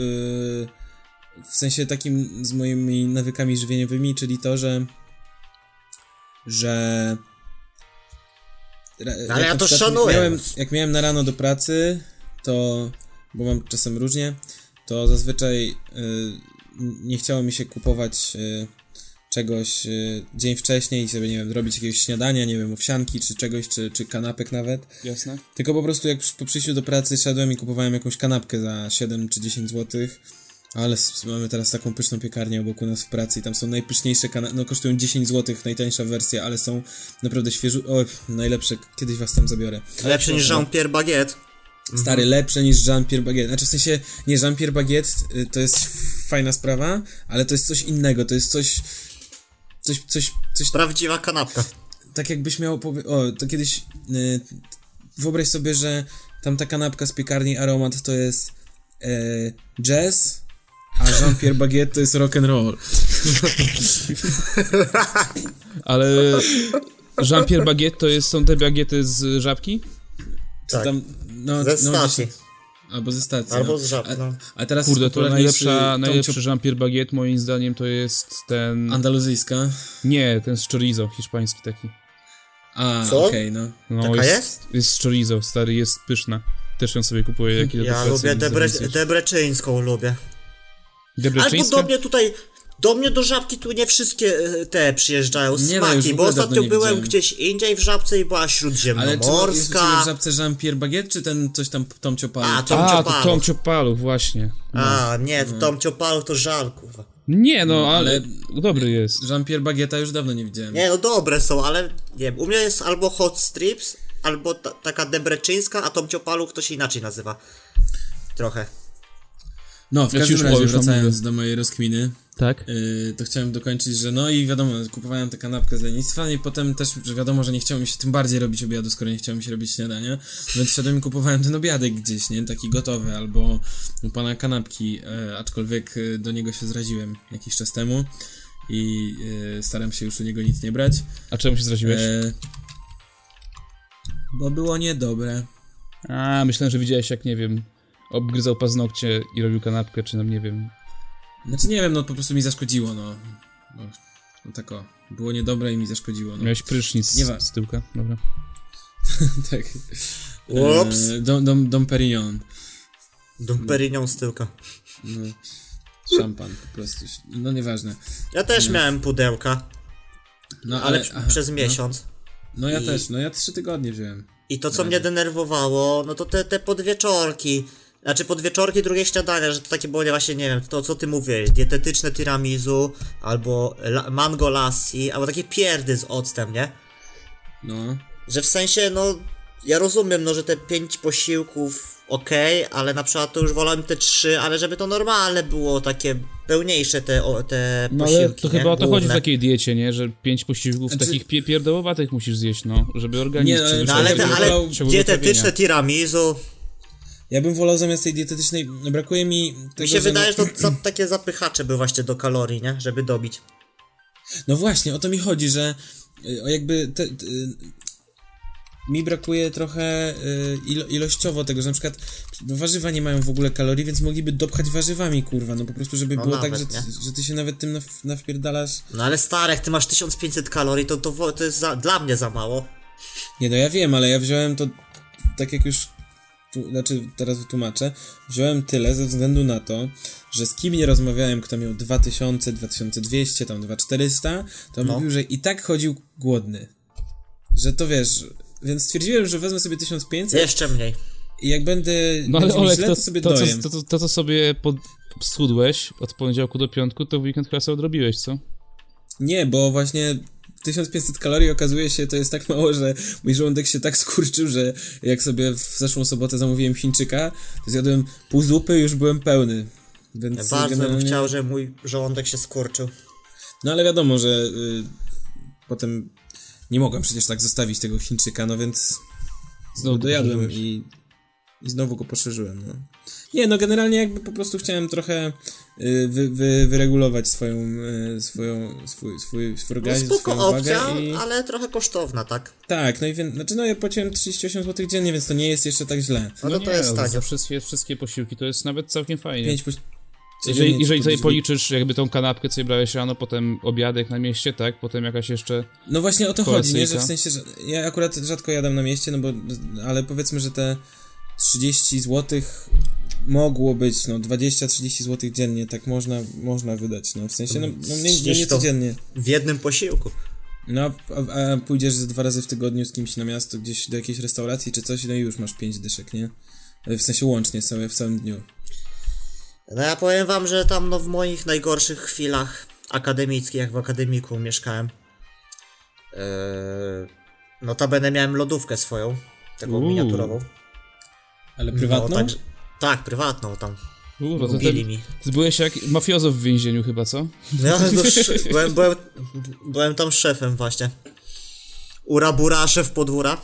W sensie takim z moimi nawykami żywieniowymi, czyli to, że że Ra- Ale ja to szanuję. Miałem, jak miałem na rano do pracy, to, bo mam czasem różnie, to zazwyczaj nie chciało mi się kupować czegoś y, dzień wcześniej i sobie, nie wiem, robić jakiegoś śniadania, nie wiem, owsianki czy czegoś, czy, czy kanapek nawet. jasne. Tylko po prostu jak przy- po przyjściu do pracy szedłem i kupowałem jakąś kanapkę za 7 czy 10 złotych. Ale mamy teraz taką pyszną piekarnię obok u nas w pracy i tam są najpyszniejsze kanapki, no kosztują 10 złotych, najtańsza wersja, ale są naprawdę świeżu... O, najlepsze, kiedyś was tam zabiorę. Lepszy niż Jean-Pierre Baguette. Stary, lepsze niż Jean-Pierre Baguette. Znaczy w sensie, nie, Jean-Pierre Baguette y, to jest fajna sprawa, ale to jest coś innego, to jest coś... Coś, coś, coś Prawdziwa kanapka. tak jakbyś miał powie... O, to kiedyś... Y, wyobraź sobie, że tam ta kanapka z piekarni Aromat to jest e, jazz, a Jean-Pierre Baguette to jest rock and roll. Ale Jean-Pierre Baguette to jest, są te bagiety z żabki? Tak. Tam, no, Ze no, albo ze stacji. Albo no. z żab, a, no. a teraz Kurde, jest to najlepsza, najlepszy Jean-Pierre Baguette moim zdaniem to jest ten... Andaluzyjska. Nie, ten z chorizo, hiszpański taki. A, Co? okej, no. No, Taka jest? Jest z chorizo, stary, jest pyszna. Też ją sobie kupuję, jak Ja lubię Debre, Debreczyńską, lubię. Albo Debreczyńska? do mnie tutaj, do mnie do Żabki tu nie wszystkie e, te przyjeżdżają Nie, no, smaki, bo ogóle dawno ostatnio nie byłem gdzieś indziej w Żabce i była Ale czy jest śródziemnomorska. w żabce Jean-Pierre Baguette, czy ten coś tam Tom Chopin? A, Tom A, to Ciopaluch. Tom Ciopaluch, właśnie. A, nie, to Tom Ciopaluch to żal, kurwa. Nie, no, ale ale- dobry jest. Jean-Pierre Baguetta już dawno nie widziałem. Nie, no dobre są, ale nie wiem, u mnie jest albo Hot Strips, albo ta, taka Debreczyńska, a Tom Ciopaluch to się inaczej nazywa. Trochę. No, w każdym już razie, powiem, wracając do mojej rozkminy, Tak? yy, to chciałem dokończyć, że no i wiadomo, kupowałem tę kanapkę z lenistwa i potem też, że wiadomo, że nie chciało mi się tym bardziej robić obiadu, skoro nie chciało mi się robić śniadania, więc szedłem i kupowałem ten obiadek gdzieś, nie, taki gotowy, albo u pana kanapki, e, aczkolwiek e, do niego się zraziłem jakiś czas temu i e, staram się już u niego nic nie brać, A czemu się zraziłeś? bo było niedobre. A, myślałem, że widziałeś jak, nie wiem, obgryzał paznokcie i robił kanapkę, czy nam, nie wiem. Znaczy nie wiem, no po prostu mi zaszkodziło, no. No, no tak o, było niedobre i mi zaszkodziło, no. Miałeś prysznic Nie ma- z tyłka, dobra. tak. Ups. E, Dom, dom, dom Perignon. Dom Perignon z tyłka. No, szampan po prostu. No nieważne. Ja też miałem pudełka, No ale, ale... aha, przez miesiąc. No, no ja I- też, no ja trzy tygodnie wziąłem. I to, co mnie denerwowało, no to te, te podwieczorki. Znaczy podwieczorki, drugie śniadania, że to takie było właśnie, nie wiem, to co ty mówisz, dietetyczne tiramisu, albo la, mango lassi, albo takie pierdy z octem, nie? No. Że w sensie, no, ja rozumiem, no, że te pięć posiłków, okej, ale na przykład to już wolałem te trzy, ale żeby to normalne było, takie pełniejsze te, o, te No posiłki, ale to nie? chyba o to chodzi w Główne. takiej diecie, nie? Że pięć posiłków Znaczy- takich pie pierdołowatych musisz zjeść, no. Żeby organizm Nie, ale- No ale, ale chciałbym dietetyczne tiramisu, Ja bym wolał zamiast tej dietetycznej, no brakuje mi tego, mi się wydaje, no, że to za, takie zapychacze były właśnie do kalorii, nie? Żeby dobić. No właśnie, o to mi chodzi, że y, o jakby te, te, mi brakuje trochę y, ilo, ilościowo tego, że na przykład warzywa nie mają w ogóle kalorii, więc mogliby dopchać warzywami, kurwa, no po prostu, żeby No było nawet, tak, że, nie? że ty się nawet tym naf, nawpierdalasz. No ale stary, jak ty masz 1500 kalorii, to, to, to jest za, dla mnie za mało. Nie, no ja wiem, ale ja wziąłem to, tak jak już, tu, znaczy teraz wytłumaczę, wziąłem tyle ze względu na to, że z kim nie rozmawiałem, kto miał 2000, 2200, tam 2400, to No. mówił, że i tak chodził głodny. Że to wiesz, więc stwierdziłem, że wezmę sobie 1500 Jeszcze mniej. i jak będę, No ale Olek, źle, to, to sobie to, to, dojem. to, to, to, co sobie pod, schudłeś od poniedziałku do piątku, to w weekend sobie odrobiłeś, co? Nie, bo właśnie 1500 kalorii okazuje się, to jest tak mało, że mój żołądek się tak skurczył, że jak sobie w zeszłą sobotę zamówiłem Chińczyka, to zjadłem pół zupy i już byłem pełny. Więc Ja bardzo bym generalnie- chciał, żeby mój żołądek się skurczył. No ale wiadomo, że y, potem nie mogłem przecież tak zostawić tego Chińczyka, no więc znowu dojadłem i, i znowu go poszerzyłem, no. Nie, no generalnie jakby po prostu chciałem trochę y, wy, wy, wyregulować swoją, y, swoją, swój, swój, swój No organizm, spoko swoją opcja, i... ale trochę kosztowna, tak? Tak, no i więc, znaczy no ja płaciłem 38 zł dziennie, więc to nie jest jeszcze tak źle. No, to to jest za tanio. wszystkie, wszystkie posiłki to jest nawet całkiem fajnie. 5 po... Jeżeli, jeżeli sobie policzysz jakby tą kanapkę, co brałeś rano, potem obiadek na mieście, tak? Potem jakaś jeszcze... No właśnie o to chodzi, nie? Że w sensie, że ja akurat rzadko jadam na mieście, no bo, ale powiedzmy, że te 30 zł mogło być, no 20-30 zł dziennie, tak można, można wydać, no w sensie, no, no nie, nie, 30 nie to- codziennie. W jednym posiłku. No a, a pójdziesz ze dwa razy w tygodniu z kimś na miasto, gdzieś do jakiejś restauracji czy coś, no i już masz 5 dyszek, nie? W sensie łącznie całe, w całym dniu. No ja powiem wam, że tam no w moich najgorszych chwilach akademickich, jak w akademiku mieszkałem, yy, notabene miałem lodówkę swoją, taką Uuu. miniaturową. Ale prywatną? No, także, tak, prywatną tam. Kurwa, to ten, mi. ty byłeś jak mafiozo w więzieniu chyba, co? No, ja no, sz- byłem, byłem, byłem tam szefem właśnie. Urabura, szef podwóra.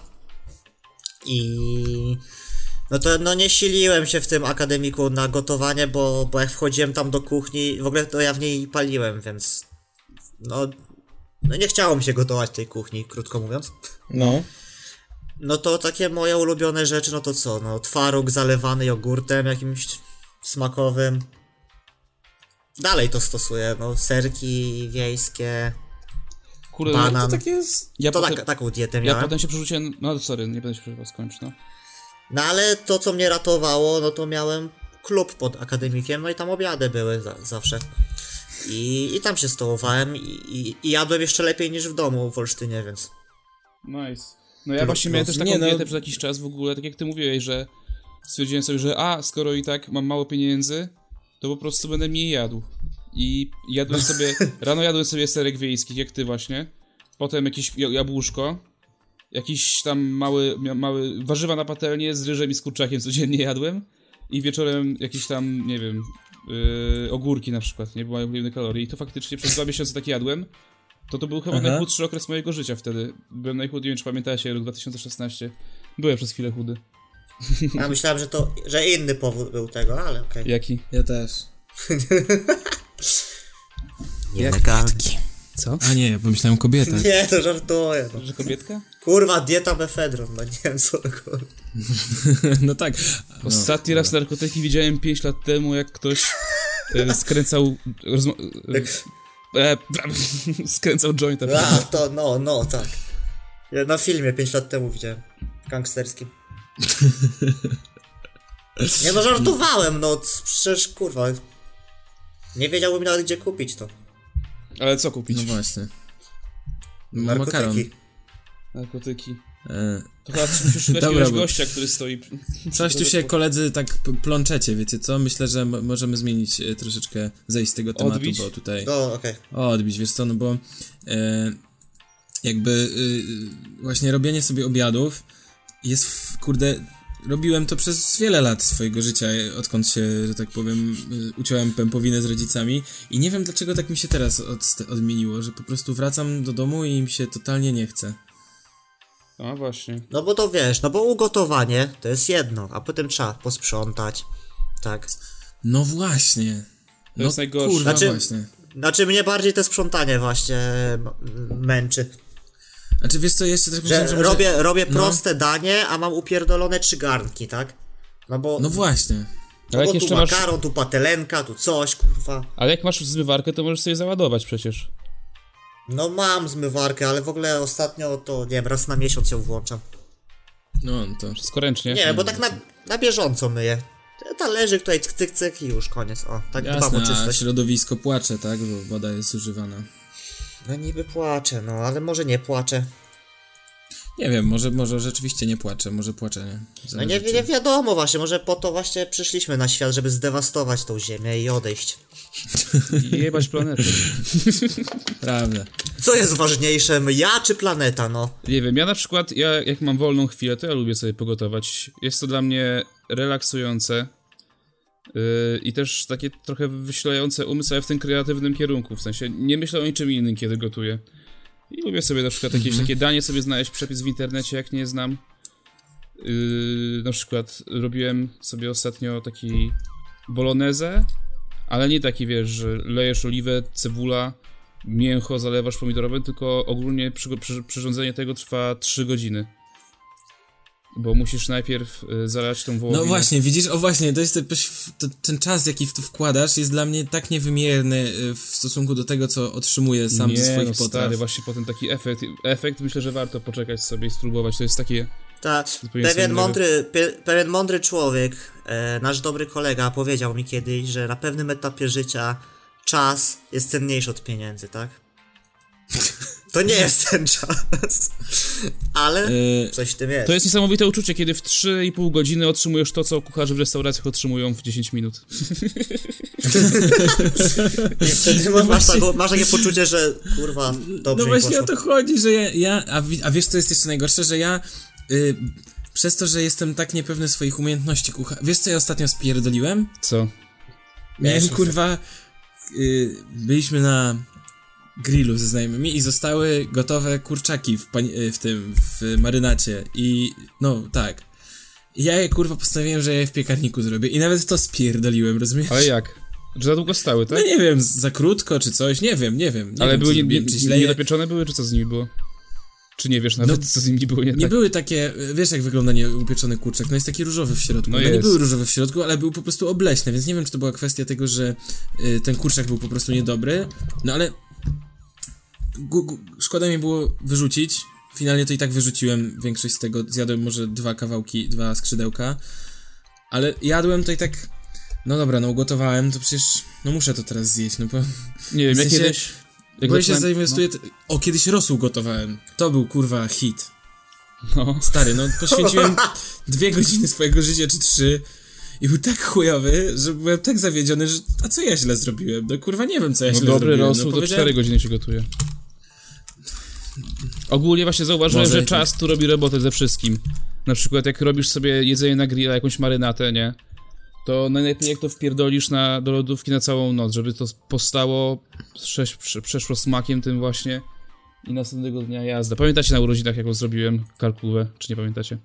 I... No to no nie siliłem się w tym akademiku na gotowanie, bo, bo jak wchodziłem tam do kuchni, w ogóle to ja w niej paliłem, więc... No... No nie chciało mi się gotować w tej kuchni, krótko mówiąc. No. No to takie moje ulubione rzeczy, no to co? No twaróg zalewany jogurtem jakimś smakowym. Dalej to stosuję, no serki wiejskie. Kurde, Banan. To tak jest... ja, To potem, tak, taką dietę ja miałem. potem się przerzuciłem... No sorry, nie będę się przerywał, skończ, no. No ale to co mnie ratowało, no to miałem klub pod akademikiem, no i tam obiady były za, zawsze. I, I tam się stołowałem i, i, i jadłem jeszcze lepiej niż w domu w Olsztynie, więc... Nice. No ja właśnie miałem też taką Nie, no- dietę przez jakiś czas w ogóle, tak jak ty mówiłeś, że stwierdziłem sobie, że a, skoro i tak mam mało pieniędzy, to po prostu będę mniej jadł. I jadłem sobie, rano jadłem sobie serek wiejski, jak ty właśnie, potem jakieś ja- jabłuszko, jakiś tam mały, mały, warzywa na patelnię z ryżem i z kurczakiem codziennie jadłem i wieczorem jakieś tam, nie wiem, yy, ogórki na przykład, nie, bo mają ulubione kalorie i to faktycznie przez dwa miesiące tak jadłem, to to był chyba Aha. najchudszy okres mojego życia wtedy. Byłem najchudszy, nie wiem czy pamiętacie, rok 2016. Byłem przez chwilę chudy. Ja myślałem, że to, że inny powód był tego, ale okej. Jaki? Ja też. Nielegalny. Co? A nie, ja pomyślałem kobieta. Nie, to żartuję. No. Że kobietka? Kurwa, dieta mefedron, no nie wiem co to kurwa. no tak. Ostatni raz narkotyki widziałem 5 lat temu, jak ktoś e, skręcał... Rozma- e, skręcał jointa. A, to, no, no, tak. Ja na filmie 5 lat temu widziałem. Gangsterskim. Nie no, żartowałem, no, przecież kurwa. Nie wiedziałbym nawet gdzie kupić to. Ale co kupić? No właśnie. No, makaron. Narkotyki. E, To chyba Dobra, bo- gościa, który stoi... Coś tu się koledzy tak plączecie, wiecie co? Myślę, że mo- możemy zmienić e, troszeczkę, zejść z tego tematu, Odbić? bo tutaj... Okej. O, odbić, wiesz co, no bo e, jakby y, właśnie robienie sobie obiadów jest, w, kurde, robiłem to przez wiele lat swojego życia, e, odkąd się, że tak powiem, y, uciąłem pępowinę z rodzicami i nie wiem dlaczego tak mi się teraz od, odmieniło, że po prostu wracam do domu i mi się totalnie nie chce. A właśnie. No bo to wiesz, no bo ugotowanie to jest jedno, a potem trzeba posprzątać. Tak. No właśnie. No jest najgorsze. kurwa Znaczy- właśnie. Znaczy mnie bardziej to sprzątanie właśnie męczy. Znaczy wiesz co, jeszcze tak Że myślałem, że może- robię, robię no. proste danie, a mam upierdolone trzy garnki, tak? No bo, No właśnie. Ale no jak bo tu jeszcze masz... makaron, tu patelenka, tu coś, kurwa. Ale jak masz zmywarkę, to możesz sobie załadować przecież. No mam zmywarkę, ale w ogóle ostatnio to, nie wiem, raz na miesiąc ją włączam. No to... Wszystko ręcznie. Nie, bo tak na, na bieżąco myję. Talerzyk tutaj cyk, cyk, i już koniec. O, tak dbam o Jasne, a czystość. środowisko płacze, tak? Bo woda jest zużywana. No niby płaczę, no ale może nie płaczę. Nie wiem, może, może rzeczywiście nie płaczę, może płaczę, nie? No nie, nie wiadomo właśnie, może po to właśnie przyszliśmy na świat, żeby zdewastować tą ziemię i odejść. Jebać planetę. Prawda. Co jest ważniejsze, ja czy planeta, no? Nie wiem, ja na przykład, ja jak mam wolną chwilę, to ja lubię sobie pogotować. Jest to dla mnie relaksujące yy, i też takie trochę wyślające umysł, ale w tym kreatywnym kierunku, w sensie nie myślę o niczym innym, kiedy gotuję. I lubię sobie na przykład jakieś takie danie sobie znaleźć, przepis w internecie, jak nie znam. Yy, na przykład robiłem sobie ostatnio taki bolognese, ale nie taki, wiesz, że lejesz oliwę, cebula, mięcho zalewasz pomidorowym, tylko ogólnie przy, przy, przyrządzenie tego trwa 3 godziny. Bo musisz najpierw y, zalać tą wołowinę. No właśnie, widzisz, o właśnie, to jest ten, to, ten czas, jaki w to wkładasz, jest dla mnie tak niewymierny y, w stosunku do tego, co otrzymuję sam nie, ze swoich no, potraw. stary, właśnie potem taki efekt, efekt myślę, że warto poczekać sobie i spróbować, to jest takie... Tak, pewien mądry, pe, pewien mądry człowiek, e, nasz dobry kolega powiedział mi kiedyś, że na pewnym etapie życia czas jest cenniejszy od pieniędzy, tak? To nie jest ten czas, ale Y, coś w tym jest. To jest niesamowite uczucie, kiedy w 3,5 godziny otrzymujesz to, co kucharze w restauracjach otrzymują w 10 minut. I wtedy masz, masz, taką, masz takie poczucie, że kurwa, dobrze No właśnie o poszło. to chodzi, że ja, ja a, a wiesz co jest jeszcze najgorsze, że ja y, przez to, że jestem tak niepewny swoich umiejętności kucha... Wiesz co ja ostatnio spierdoliłem? Co? Miałem kurwa... Y, byliśmy na grillu ze znajomymi i zostały gotowe kurczaki w, y, w tym, w marynacie i no tak. Ja je kurwa postanowiłem, że ja je w piekarniku zrobię i nawet to spierdoliłem, rozumiesz? Ale jak? Że za długo stały, tak? No nie wiem, za krótko czy coś, nie wiem, nie wiem. Nie Ale wiem, były nie, nie, czy niedopieczone były, czy co z nimi było? Czy nie wiesz nawet, No, co z nimi było nie, Nie tak? były takie, wiesz jak wygląda nieupieczony kurczak, no jest taki różowy w środku. No No, nie były różowe w środku, ale był po prostu obleśne, więc nie wiem, czy to była kwestia tego, że y, ten kurczak był po prostu niedobry, no ale szkoda mi było wyrzucić. Finalnie to i tak wyrzuciłem większość z tego, zjadłem może dwa kawałki, dwa skrzydełka, ale jadłem to i tak, no dobra, no ugotowałem, to przecież, no muszę to teraz zjeść, no bo, Nie wiem, w jak sensie- kiedyś... Jak bo ja się zainwestuję, t- o, kiedyś rosół gotowałem, to był kurwa hit. No, no. Stary, no poświęciłem dwie godziny swojego życia, czy trzy i był tak chujowy, że byłem tak zawiedziony, że a co ja źle zrobiłem? No kurwa nie wiem, co ja No źle dobry zrobiłem. rosół no, to powiedziałem- 4 godziny się gotuje. Ogólnie właśnie zauważyłem, Może że i czas tu robi robotę ze wszystkim. Na przykład jak robisz sobie jedzenie na grilla, jakąś marynatę, nie? To najlepiej jak to wpierdolisz na, do lodówki na całą noc, żeby to postało, prześ, prze, przeszło smakiem tym właśnie i następnego dnia jazda. Pamiętacie na urodzinach, jaką zrobiłem karkówę, czy nie pamiętacie?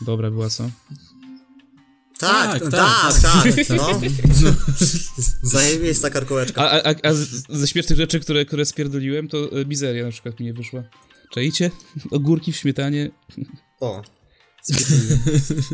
Dobra była, co? Tak, Tak, tak, tak, tak, no. Zajebista karkołeczka. A, a, a ze śmiesznych rzeczy, które, które spierdoliłem, to e, mizeria na przykład mi nie wyszła. Czajcie? Ogórki w śmietanie. O.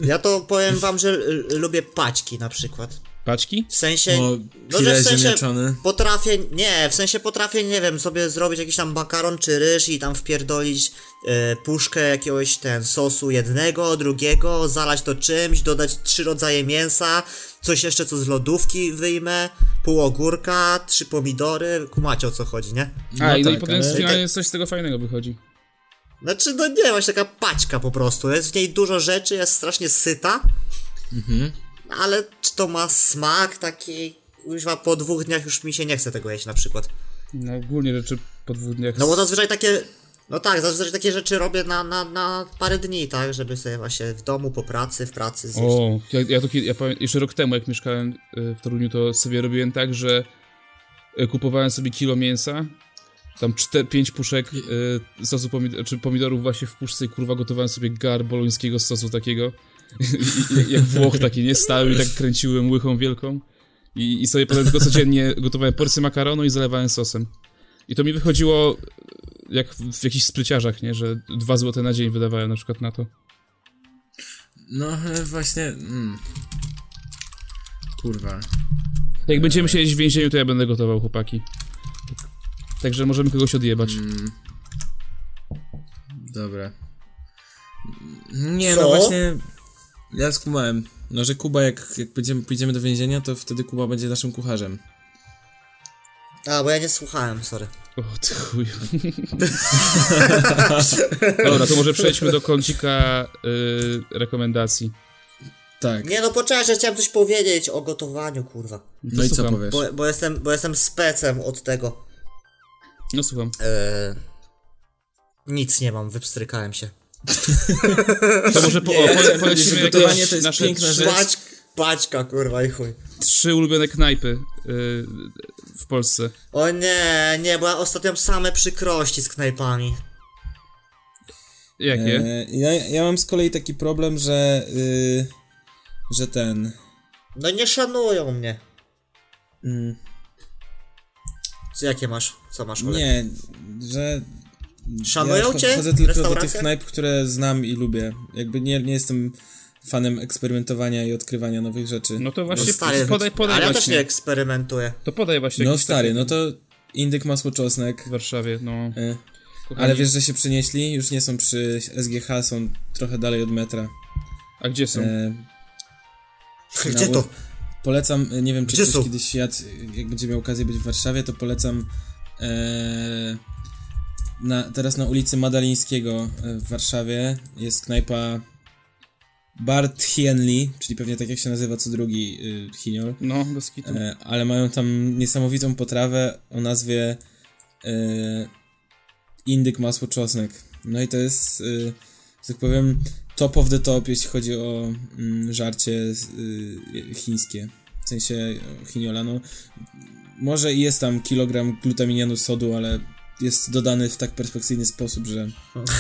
Ja to powiem wam, że y, lubię paćki na przykład. Paćki? W sensie, no że pire w sensie potrafię, nie, w sensie potrafię, nie wiem, sobie zrobić jakiś tam makaron czy ryż i tam wpierdolić e, puszkę jakiegoś ten sosu jednego, drugiego, zalać to czymś, dodać trzy rodzaje mięsa, coś jeszcze co z lodówki wyjmę, pół ogórka, trzy pomidory, kumacie o co chodzi, nie? A, i, no i tak, potem ale- finalnie coś z tego fajnego wychodzi. Znaczy, no nie, właśnie taka paćka po prostu, jest w niej dużo rzeczy, jest strasznie syta, Mhm. Ale czy to ma smak taki, kuźwa, po dwóch dniach już mi się nie chce tego jeść na przykład. No ogólnie rzeczy po dwóch dniach. No bo zazwyczaj takie. No tak, zazwyczaj takie rzeczy robię na, na, na parę dni, tak? Żeby sobie właśnie w domu, po pracy, w pracy zjeść. O, ja, ja to ja pamię- jeszcze rok temu, jak mieszkałem y, w Toruniu, to sobie robiłem tak, że y, kupowałem sobie kilo mięsa, tam 4-5 puszek y, sosu pomidor, czy pomidorów właśnie w puszce i kurwa gotowałem sobie gar bolońskiego sosu takiego, jak Włoch taki, nie? Stały i tak kręciłem łychą wielką i, i sobie potem tylko codziennie gotowałem porcję makaronu i zalewałem sosem. I to mi wychodziło jak w jakichś spryciarzach, nie? Że 2 złote na dzień wydawałem na przykład na to. No właśnie. Mm. Kurwa. Jak będziemy siedzieć w więzieniu, to ja będę gotował, chłopaki. Także możemy kogoś odjebać. Mm. Dobra. Nie, Co? no właśnie. Ja skumałem. No, że Kuba, jak, jak będziemy, pójdziemy do więzienia, to wtedy Kuba będzie naszym kucharzem. A, bo ja nie słuchałem, sorry. O ty chuj. Dobra, to może przejdźmy do kącika y, rekomendacji. Tak. Nie no, poczekaj, że chciałem coś powiedzieć o gotowaniu, kurwa. No i co słucham. powiesz? Bo, bo, jestem, bo jestem specem od tego. No słucham. Eee, nic nie mam, wypstrykałem się. To może po, o, Nie, pole, polecimy gotowanie to jest nasze piękna trzy, rzecz. Paćka, kurwa, i chuj. trzy ulubione knajpy y, w Polsce. O nie, nie, bo ja ostatnio same przykrości z knajpami. Jakie? E, ja, ja mam z kolei taki problem, że. y, że ten. No nie szanują mnie. Mm, Co, jakie masz? Co masz, Olek? nie, że. Szanują ja cię? Chodzę tylko do tych knajp, które znam i lubię. Jakby nie, nie jestem fanem eksperymentowania i odkrywania nowych rzeczy. No to No właśnie stary, podaj, podaj ale ja też właśnie. nie eksperymentuję. To podaj właśnie No stary, taki no to indyk masło czosnek. w Warszawie, no. E, ale wiesz, że się przenieśli? Już nie są przy SGH, są trochę dalej od metra. A gdzie są? E, Gdzie to? Polecam, e, nie wiem czy Gdzie ktoś są? kiedyś jadł, jak będzie miał okazję być w Warszawie, to polecam e, na, teraz na ulicy Madalińskiego e, w Warszawie jest knajpa Bart Hienli, czyli pewnie tak jak się nazywa co drugi y, chiniol, No, bez kitu. e, ale mają tam niesamowitą potrawę o nazwie e, indyk masło czosnek. No i to jest, y, że tak powiem, top of the top, jeśli chodzi o mm, żarcie y, chińskie. W sensie e, chiniola, no. Może i jest tam kilogram glutaminianu sodu, ale jest dodany w tak perspektywny sposób, że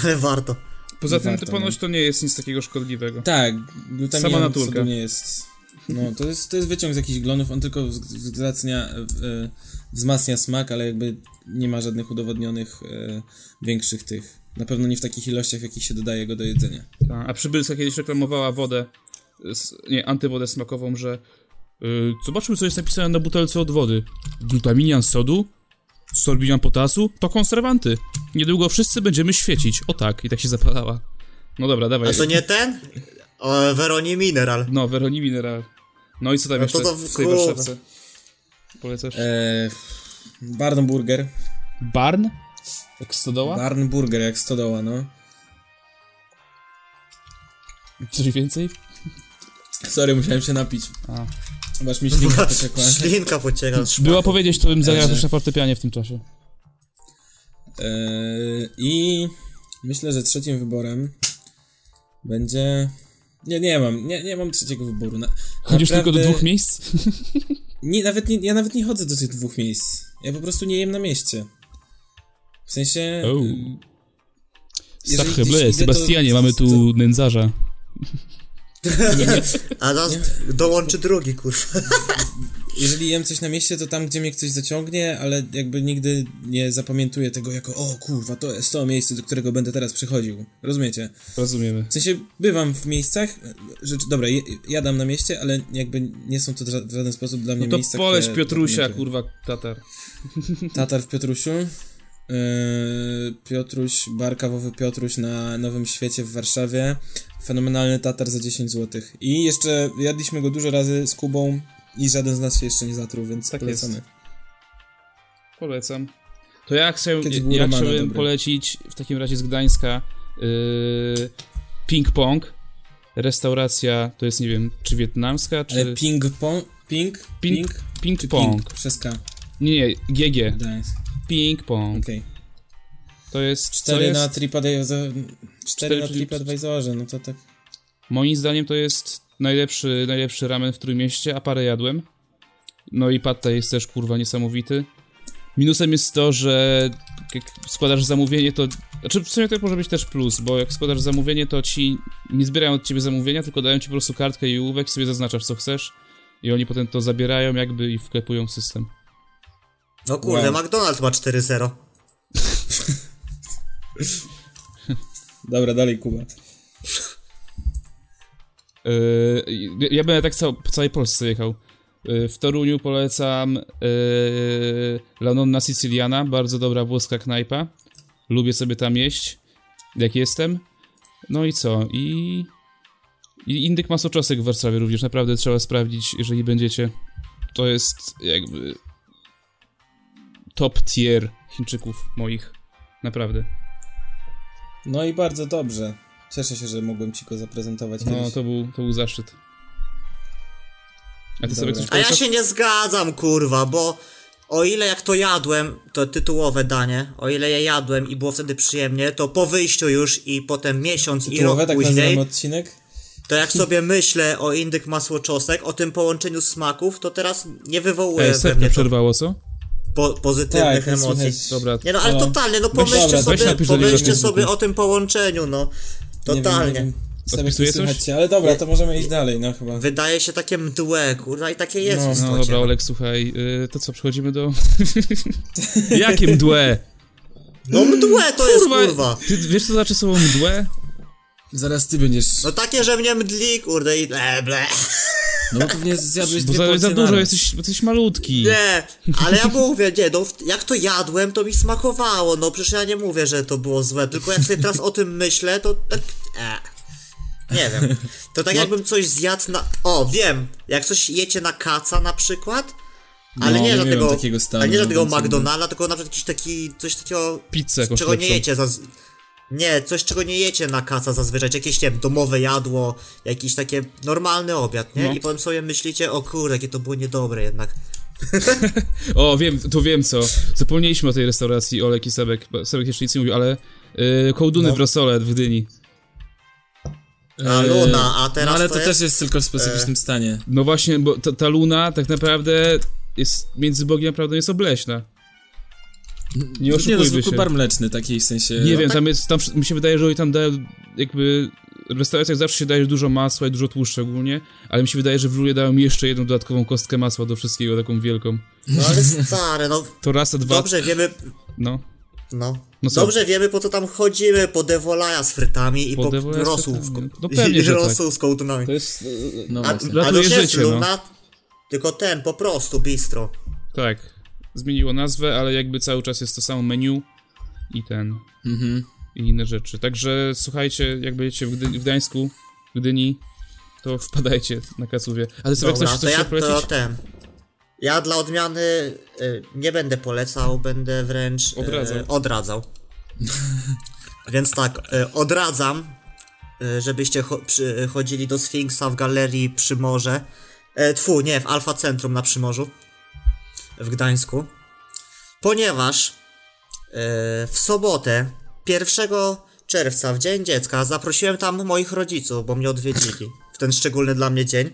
Ale warto. Poza tym warto, to ponoć no. to nie jest nic takiego szkodliwego. tak, Sama glutaminan naturka. sodu nie jest. No, to jest, to jest wyciąg z jakichś glonów, on tylko wz- wzmacnia, e, wzmacnia smak, ale jakby nie ma żadnych udowodnionych e, większych tych. Na pewno nie w takich ilościach, w jakich się dodaje go do jedzenia. Ta, A Przybylska kiedyś reklamowała wodę, nie, antywodę smakową, że yy, zobaczmy co jest napisane na butelce od wody. Glutaminian sodu, sorbinian potasu, to konserwanty. Niedługo wszyscy będziemy świecić. O tak, i tak się zapalała. No dobra, dawaj. A to nie ten? O, Veroni Mineral. No, Veroni Mineral. No i co tam No jeszcze to to w tej. Warszawce? Polecasz? E, Barn Burger. Barn? Jak stodoła? Barn Burger, jak stodoła, no. Coś więcej? Sorry, musiałem się napić. A. Masz mi ślinka pociekła. Ślinka pocieka z powiedzieć, to bym zagrał też na fortepianie w tym czasie. E, I myślę, że trzecim wyborem będzie... Nie, nie mam, nie, nie mam trzeciego wyboru. Na, Chodzisz tylko do naprawdę- dwóch miejsc? Nie, nawet nie, ja nawet nie chodzę do tych dwóch miejsc. Ja po prostu nie jem na mieście. W sensie... Oh. Gdzieś bleu, idę, to- Sebastianie, mamy tu nędzarza. A nas dołączy drugi, kurwa. Jeżeli jem coś na mieście, to tam, gdzie mnie ktoś zaciągnie, ale jakby nigdy nie zapamiętuję tego jako o kurwa, to jest to miejsce, do którego będę teraz przychodził. Rozumiecie? Rozumiemy. W sensie bywam w miejscach, rzecz, dobra, jadam na mieście, ale jakby nie są to w żaden sposób dla mnie No to miejsca, poleć które Piotrusia, kurwa, Tatar. Tatar w Piotrusiu. Yy, Piotruś, bar kawowy Piotruś na Nowym Świecie w Warszawie. Fenomenalny Tatar za 10 zł. I jeszcze jadliśmy go dużo razy z Kubą i żaden z nas się jeszcze nie zatruł, więc Tak polecamy. jest. Polecam. To ja chcę, ja chciałbym dobry. polecić w takim razie z Gdańska yy, Ping Pong. Restauracja, to jest nie wiem, czy wietnamska, czy... Ale ping pong? Ping? Ping, ping Czy Pong. ping? Przez K. Nie, nie, GG. Gdańsk. Ping Pong. Okej. To jest, co 4 jest? na TripAdvisorze. 4 na Cztery- TripAdvisorze, no to tak. Moim zdaniem to jest najlepszy, najlepszy ramen w Trójmieście, a parę jadłem. No i pad thai jest też kurwa niesamowity. Minusem jest to, że jak składasz zamówienie, to... Znaczy w sumie to może być też plus, bo jak składasz zamówienie, to ci nie zbierają od ciebie zamówienia, tylko dają ci po prostu kartkę i ołówek, sobie zaznaczasz co chcesz i oni potem to zabierają jakby i wklepują w system. No kurde, Wow. McDonald's ma 4-0. Dobra, dalej Kuba. Yy, ja będę tak cał, po całej Polsce jechał. Yy, w Toruniu polecam yy, La Nonna Siciliana, bardzo dobra włoska knajpa. Lubię sobie tam jeść, jak jestem. No i co? I, i indyk masoczosek w Warszawie również naprawdę trzeba sprawdzić, jeżeli będziecie. To jest jakby... top tier Chińczyków moich. Naprawdę. No i bardzo dobrze. Cieszę się, że mogłem ci go zaprezentować No, kiedyś. to był, to był zaszczyt. A ty sobie Dobra. coś A ja się nie zgadzam, kurwa, bo o ile jak to jadłem, to tytułowe danie, o ile je jadłem i było wtedy przyjemnie, to po wyjściu już i potem miesiąc i Tytułowe, rok tak później, odcinek? to jak sobie myślę o indyk masło czosnek, o tym połączeniu smaków, to teraz nie wywołuje Ej, we mnie to przerwało, co? Po, pozytywnych Tak, emocji. Dobra, Nie no, ale No. totalnie, no Weź- pomyślcie dobra, sobie, pomyślcie sobie o tym połączeniu, no. Totalnie. Nie wiem, nie wiem. Ale dobra, to możemy iść dalej, no chyba. Wydaje się takie mdłe, kurwa, i takie jest No, w No dobra, Olek, słuchaj, y, to co, przechodzimy do... Jakie mdłe? No mdłe to jest, kurwa. Ty wiesz co znaczy słowo mdłe? Zaraz ty będziesz... No takie, że mnie mdli, kurde, i ble, ble. No bo pewnie zjadłeś Bo dwie za, porcje za dużo, jesteś, jesteś malutki. Nie, ale ja mówię, nie, no jak to jadłem, to mi smakowało, no przecież ja nie mówię, że to było złe, tylko jak sobie teraz o tym myślę, to tak, e, nie wiem, to tak jakbym coś zjadł na, o, wiem, jak coś jecie na kaca na przykład, ale No, nie nie żadnego, miałem takiego stanu, ale nie żadnego McDonalda, tylko na przykład jakiś taki, coś takiego, Pizzę jakąś czego nie jecie, zaz... nie, coś czego nie jecie na kaca zazwyczaj, jakieś, nie wiem, domowe jadło, jakiś takie normalny obiad, nie, No. i potem sobie myślicie, o kurde, jakie to było niedobre jednak. O, wiem, to wiem co. Zapomnieliśmy o tej restauracji Olek i Sebek. Sebek jeszcze nic nie mówił, ale y, kołduny No. w rosole w Gdyni. A Eee, Luna, a teraz No ale to to, jest- też jest tylko w specyficznym stanie. No właśnie, bo ta, ta luna tak naprawdę jest między Bogiem a prawdą jest obleśna. Nie Nie, no oszukujmy zwykły się. bar mleczny, takiej w sensie... Nie No wiem, tak- tam jest, tam mi się wydaje, że oni tam dają jakby... W restauracjach zawsze się daje dużo masła i dużo tłuszczu ogólnie, ale mi się wydaje, że w Lulie dają jeszcze jedną dodatkową kostkę masła do wszystkiego, taką wielką. No ale stary, no To raz, a dwa... dobrze wiemy, No. no. No dobrze wiemy po co tam chodzimy, po devolaja z frytami i Po po, devolaja z rosół z, frytami. ko- No pewnie, i że tak. rosół z kołtunami. To jest... No A, a to nie jest życie, no. Luna, tylko ten, po prostu, bistro. Tak. Zmieniło nazwę, ale jakby cały czas jest to samo menu i ten... Mhm. i inne rzeczy. Także słuchajcie, jak będziecie w, Gdy w Gdańsku, w Gdyni, to wpadajcie na Kasuwie. Ale sobie Dobra, chcesz to coś ja polecić? to ten. Ja dla odmiany y, nie będę polecał, będę wręcz y, Odradzał. odradzał. Więc tak, y, odradzam, y, żebyście cho przy, chodzili do Sfinksa w galerii Przymorze. E, tfu, nie, w Alfa Centrum na Przymorzu. W Gdańsku. Ponieważ y, w sobotę, 1 czerwca, w Dzień Dziecka, zaprosiłem tam moich rodziców, bo mnie odwiedzili. W ten szczególny dla mnie dzień.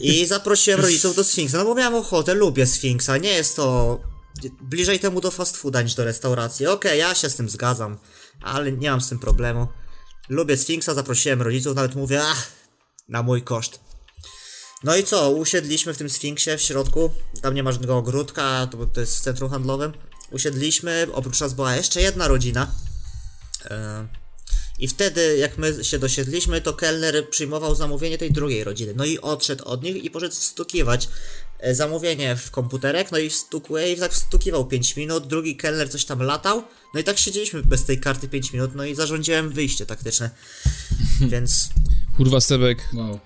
I zaprosiłem rodziców do Sfinksa, no bo miałem ochotę, lubię Sfinksa, nie jest to bliżej temu do fast fooda niż do restauracji. Okej, ja się z tym zgadzam, ale nie mam z tym problemu. Lubię Sfinksa, zaprosiłem rodziców, nawet mówię, ach, na mój koszt. No i co, usiedliśmy w tym Sfinksie w środku, tam nie ma żadnego ogródka, to, to jest w centrum handlowym. Usiedliśmy, oprócz nas była jeszcze jedna rodzina. E, I wtedy, jak my się dosiedliśmy, to kelner przyjmował zamówienie tej drugiej rodziny. No i odszedł od nich i poszedł wstukiwać e, zamówienie w komputerek, no i wstukuje i tak wstukiwał 5 minut, drugi kelner coś tam latał, no i tak siedzieliśmy bez tej karty 5 minut, no i zarządziłem wyjście taktyczne. Więc Kurwa, Sebek, Wow.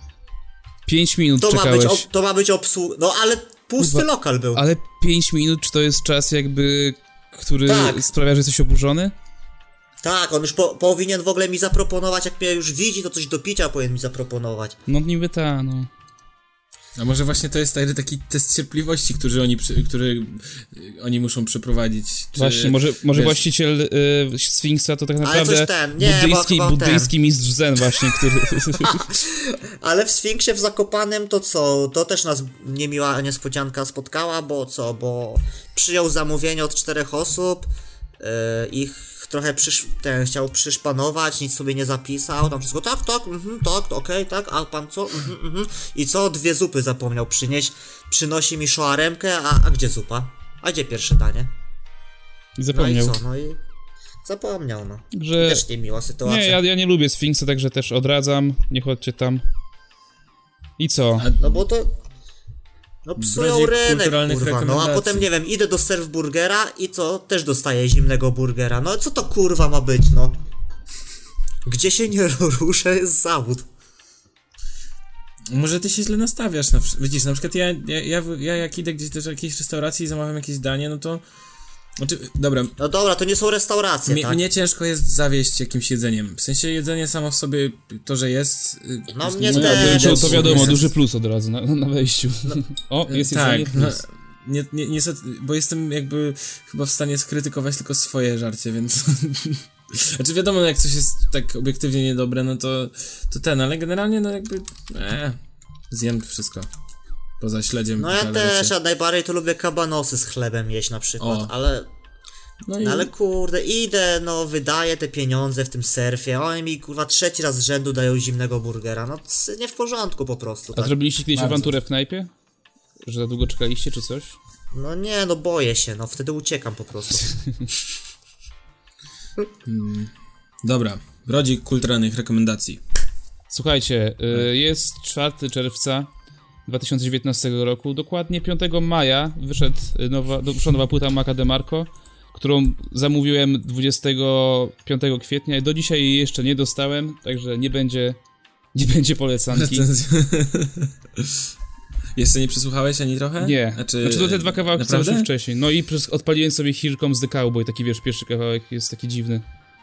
5 minut to ma czekałeś. być, ob, to ma być obsług... No ale pusty Kurwa, lokal był. Ale 5 minut, czy to jest czas jakby, który Tak. sprawia, że jesteś oburzony? Tak, on już po, powinien w ogóle mi zaproponować, jak mnie już widzi, to coś do picia powinien mi zaproponować. No niby ta, no. A może właśnie to jest taki test cierpliwości, który oni, który y, oni muszą przeprowadzić. Czy, Właśnie, może, może wiesz, właściciel y, Sfinksa to tak naprawdę coś ten, nie, buddyjski, buddyjski mistrz zen właśnie, który... Ale w Sfinksie w Zakopanem to co? To też nas niemiła niespodzianka spotkała, bo co? Bo przyjął zamówienie od czterech osób, yy, ich trochę przysz, ten, chciał przyszpanować, nic sobie nie zapisał, tam wszystko tak, tak, mhm, tak, okej, tak, a pan co? Mhm, mhm. I co? Dwie zupy zapomniał przynieść, przynosi mi szoaremkę, a, a gdzie zupa? A gdzie pierwsze danie? No Zapomniał. i co? No i zapomniał, no. Że... Też niemiła sytuacja. Nie, ja, ja nie lubię Sfinksa, także też odradzam. Nie chodźcie tam. I co? A, No bo to. No psują rynek, kurwa. No a potem nie wiem, idę do serw burgera i co? Też dostaję zimnego burgera. No co to kurwa ma być, no? Gdzie się nie ruszę jest zawód. Może ty się źle nastawiasz. Na, widzisz, na przykład ja, ja, ja, ja jak idę gdzieś do jakiejś restauracji i zamawiam jakieś danie, no to... Znaczy, dobra, No dobra, to nie są restauracje, mnie, tak? mnie ciężko jest zawieść jakimś jedzeniem. W sensie jedzenie samo w sobie, to, że jest... y, No mnie nie- też. to, Nie, to nie, wiadomo, nie. duży plus od razu na, na wejściu. O, jest tak, jedzenie no, plus. nie, nie, niestety, bo jestem jakby chyba w stanie skrytykować tylko swoje żarcie, więc... znaczy wiadomo, jak coś jest tak obiektywnie niedobre, no to, to ten, ale generalnie no jakby... Eh, zjem wszystko. Poza śledziem No ja też, ja najbardziej to lubię kabanosy z chlebem jeść na przykład, O. ale, No i no ale kurde, idę, no wydaję te pieniądze w tym surfie, a oni mi kurwa trzeci raz z rzędu dają zimnego burgera, no nie w porządku po prostu, A tak? zrobiliście kiedyś Bardzo. awanturę w knajpie? Że za długo czekaliście, czy coś? No nie, no boję się, no wtedy uciekam po prostu. Dobra, rodzik kulturalnych rekomendacji. Słuchajcie, y, jest 4 czerwca 2019 roku, dokładnie 5 maja wyszedł y, nowa, wyszła nowa płyta Maca DeMarco, którą zamówiłem 25 kwietnia i do dzisiaj jej jeszcze nie dostałem, także nie będzie, nie będzie polecanki. Jeszcze nie przesłuchałeś ani trochę? Nie, Znaczy, znaczy to te dwa kawałki są już wcześniej. No i odpaliłem sobie Here Comes the Cowboy, taki wiesz, pierwszy kawałek jest taki dziwny,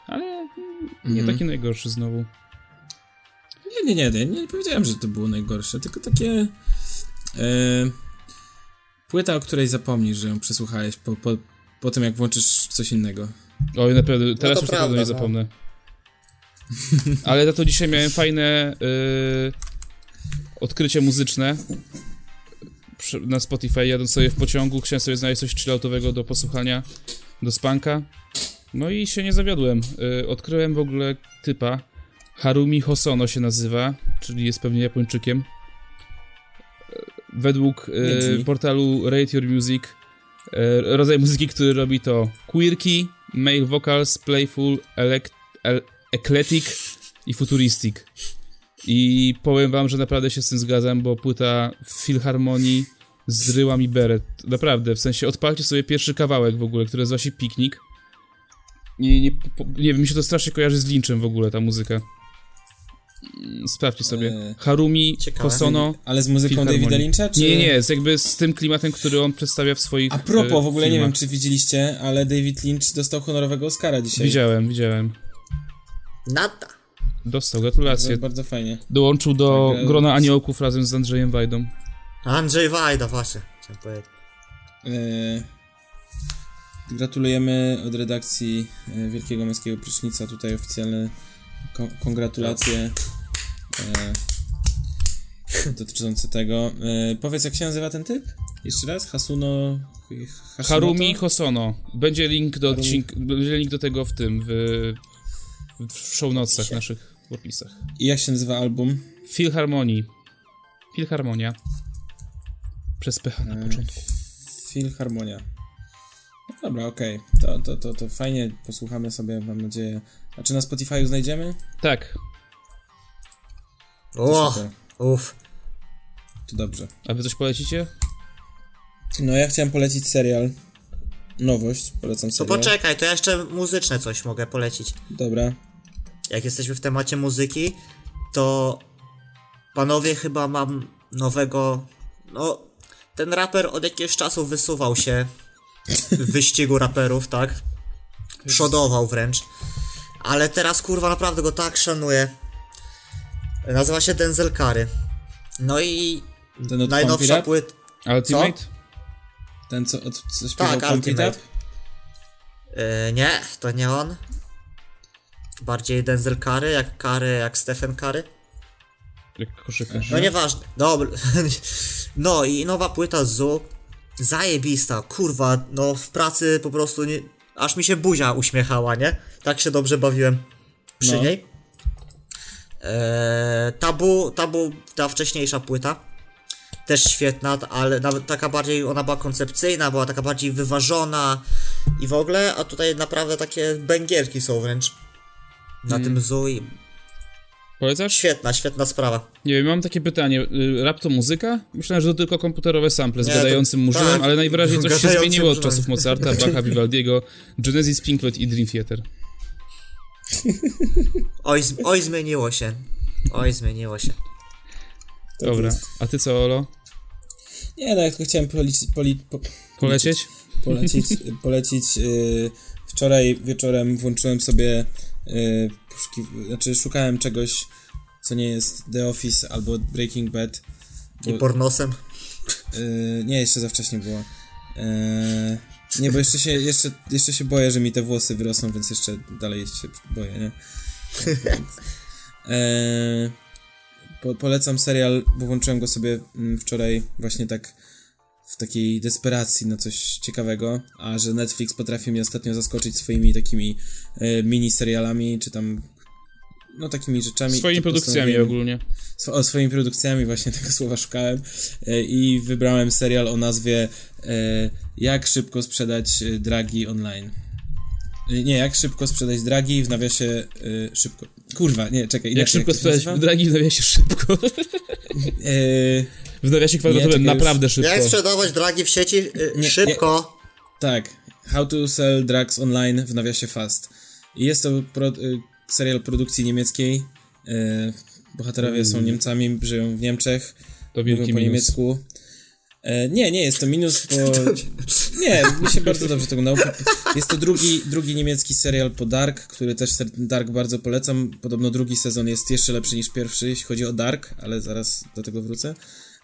ale mm, nie Mhm. taki najgorszy znowu. Nie, nie, nie, nie, nie powiedziałem, że to było najgorsze, tylko takie... E, płyta, o której zapomnisz, że ją przesłuchałeś po, po, po tym, jak włączysz coś innego. Oj, naprawdę, teraz to już prawda, naprawdę nie no. zapomnę. Ale za to dzisiaj miałem fajne y, odkrycie muzyczne na Spotify, jadąc sobie w pociągu, chciałem sobie znaleźć coś chilloutowego do posłuchania, do spanka. No i się nie zawiodłem. Y, odkryłem w ogóle typa, Harumi Hosono się nazywa, czyli jest pewnie Japończykiem. Według Nie brzmi. portalu Rate Your Music e, rodzaj muzyki, który robi to quirky, male vocals, playful, elect, el, eclectic i futuristic. I powiem wam, że naprawdę się z tym zgadzam, bo płyta w Filharmonii zryła mi beret. Naprawdę, w sensie odpalcie sobie pierwszy kawałek w ogóle, który nazywa się Piknik. I nie, po, nie wiem, mi się to strasznie kojarzy z Lynchem w ogóle, ta muzyka. Mm, Sprawdźcie sobie. Eee. Harumi, Ciekawe. Hosono. Ale z muzyką. Davida Lyncha, czy... Nie, nie, z jakby z tym klimatem, który on przedstawia w swoich A propos, e, w ogóle nie filmach. wiem, czy widzieliście, ale David Lynch dostał honorowego Oscara dzisiaj. Widziałem, widziałem. Nada. Dostał, Bardzo, gratulacje. bardzo fajnie. Dołączył do Tak, e, grona aniołków razem z Andrzejem Wajdą. Andrzej Wajda, właśnie, chciałem powiedzieć. E, gratulujemy od redakcji e, Wielkiego Męskiego Prysznica, tutaj oficjalne ko- kongratulacje e, dotyczące tego. E, powiedz, jak się nazywa ten typ? Jeszcze raz? Hasuno... Hashimoto? Harumi Hosono. Będzie link do, odcink, będzie link do tego w tym, w, w show notesach naszych opisach. I jak się nazywa album? Filharmonii. Filharmonia. Przez PH na E, początku. Filharmonia. No dobra, okej. To, to, to, to fajnie, posłuchamy sobie, mam nadzieję. A czy na Spotify znajdziemy? Tak, To O, uff. to dobrze. a wy coś polecicie? No ja chciałem polecić serial. Nowość, polecam To serial. poczekaj, to ja jeszcze muzyczne coś mogę polecić. Dobra. Jak jesteśmy w temacie muzyki, to panowie chyba mam nowego. No, ten raper od jakiegoś czasu wysuwał się w wyścigu raperów, tak? Przodował wręcz. Ale teraz kurwa naprawdę go tak szanuję. Nazywa się Denzel Curry. No i Ten od najnowsza płyta. Ultimate? Ten, co, od, co śpiewał Tak, Ultimate. Yy, nie, to nie on. Bardziej Denzel Curry, jak Curry, jak Stephen Curry. Jak koszykarz. No nieważne. Dobra. No i nowa płyta Zu. Zajebista, kurwa, no w pracy po prostu nie... Aż mi się buzia uśmiechała, nie? Tak się dobrze bawiłem przy No. niej. Eee, tabu, tabu, ta wcześniejsza płyta. Też świetna, ale nawet taka bardziej, ona była koncepcyjna, była taka bardziej wyważona i w ogóle, a tutaj naprawdę takie bęgierki są wręcz na Mm. tym Zu i Polecasz? świetna, świetna sprawa. Nie wiem, mam takie pytanie. Y, Rap to muzyka? Myślałem, że to tylko komputerowe sample z Nie, to- gadającym murzynem, tak, ale najwyraźniej coś się zmieniło od czasów Mozarta, Bacha, Vivaldiego, Genesis, Pink Floyd i Dream Theater. Oj, oj zmieniło się. Oj, zmieniło się. Dobra. jest. A ty co, Olo? Nie, no ja tylko chciałem policzyć, poli, po, Polecieć? polecić, polecić yy, wczoraj wieczorem włączyłem sobie yy, poszuki- znaczy szukałem czegoś, co nie jest The Office albo Breaking Bad. I pornosem. Yy, nie, jeszcze za wcześnie było. Yy, nie, bo jeszcze się, jeszcze, jeszcze się boję, że mi te włosy wyrosną, więc jeszcze dalej się boję, nie? Yy, po, polecam serial, bo włączyłem go sobie mm, wczoraj właśnie tak w takiej desperacji na coś ciekawego, a że Netflix potrafi mnie ostatnio zaskoczyć swoimi takimi e, mini serialami, czy tam no takimi rzeczami. Swoimi produkcjami ogólnie. Swo- o swoimi produkcjami, właśnie tego słowa szukałem e, i wybrałem serial o nazwie e, Jak szybko sprzedać dragi online. E, Nie, jak szybko sprzedać dragi w nawiasie e, szybko. Kurwa, nie, czekaj. Jak szybko się sprzedać nazywa? dragi w nawiasie szybko. E, W nawiasie kwadratowym naprawdę Jak szybko. sprzedawać dragi w sieci? Y, Nie, Szybko. Tak, How to Sell Drugs Online w nawiasie Fast. I jest to pro, y, serial produkcji niemieckiej. Y, bohaterowie są Niemcami, żyją w Niemczech, To mówią wielki po minus. niemiecku. E, nie, nie jest to minus, bo... Nie, mi się bardzo dobrze to oglądało. Jest to drugi, drugi niemiecki serial po Dark, który też Dark bardzo polecam. Podobno drugi sezon jest jeszcze lepszy niż pierwszy, jeśli chodzi o Dark, ale zaraz do tego wrócę.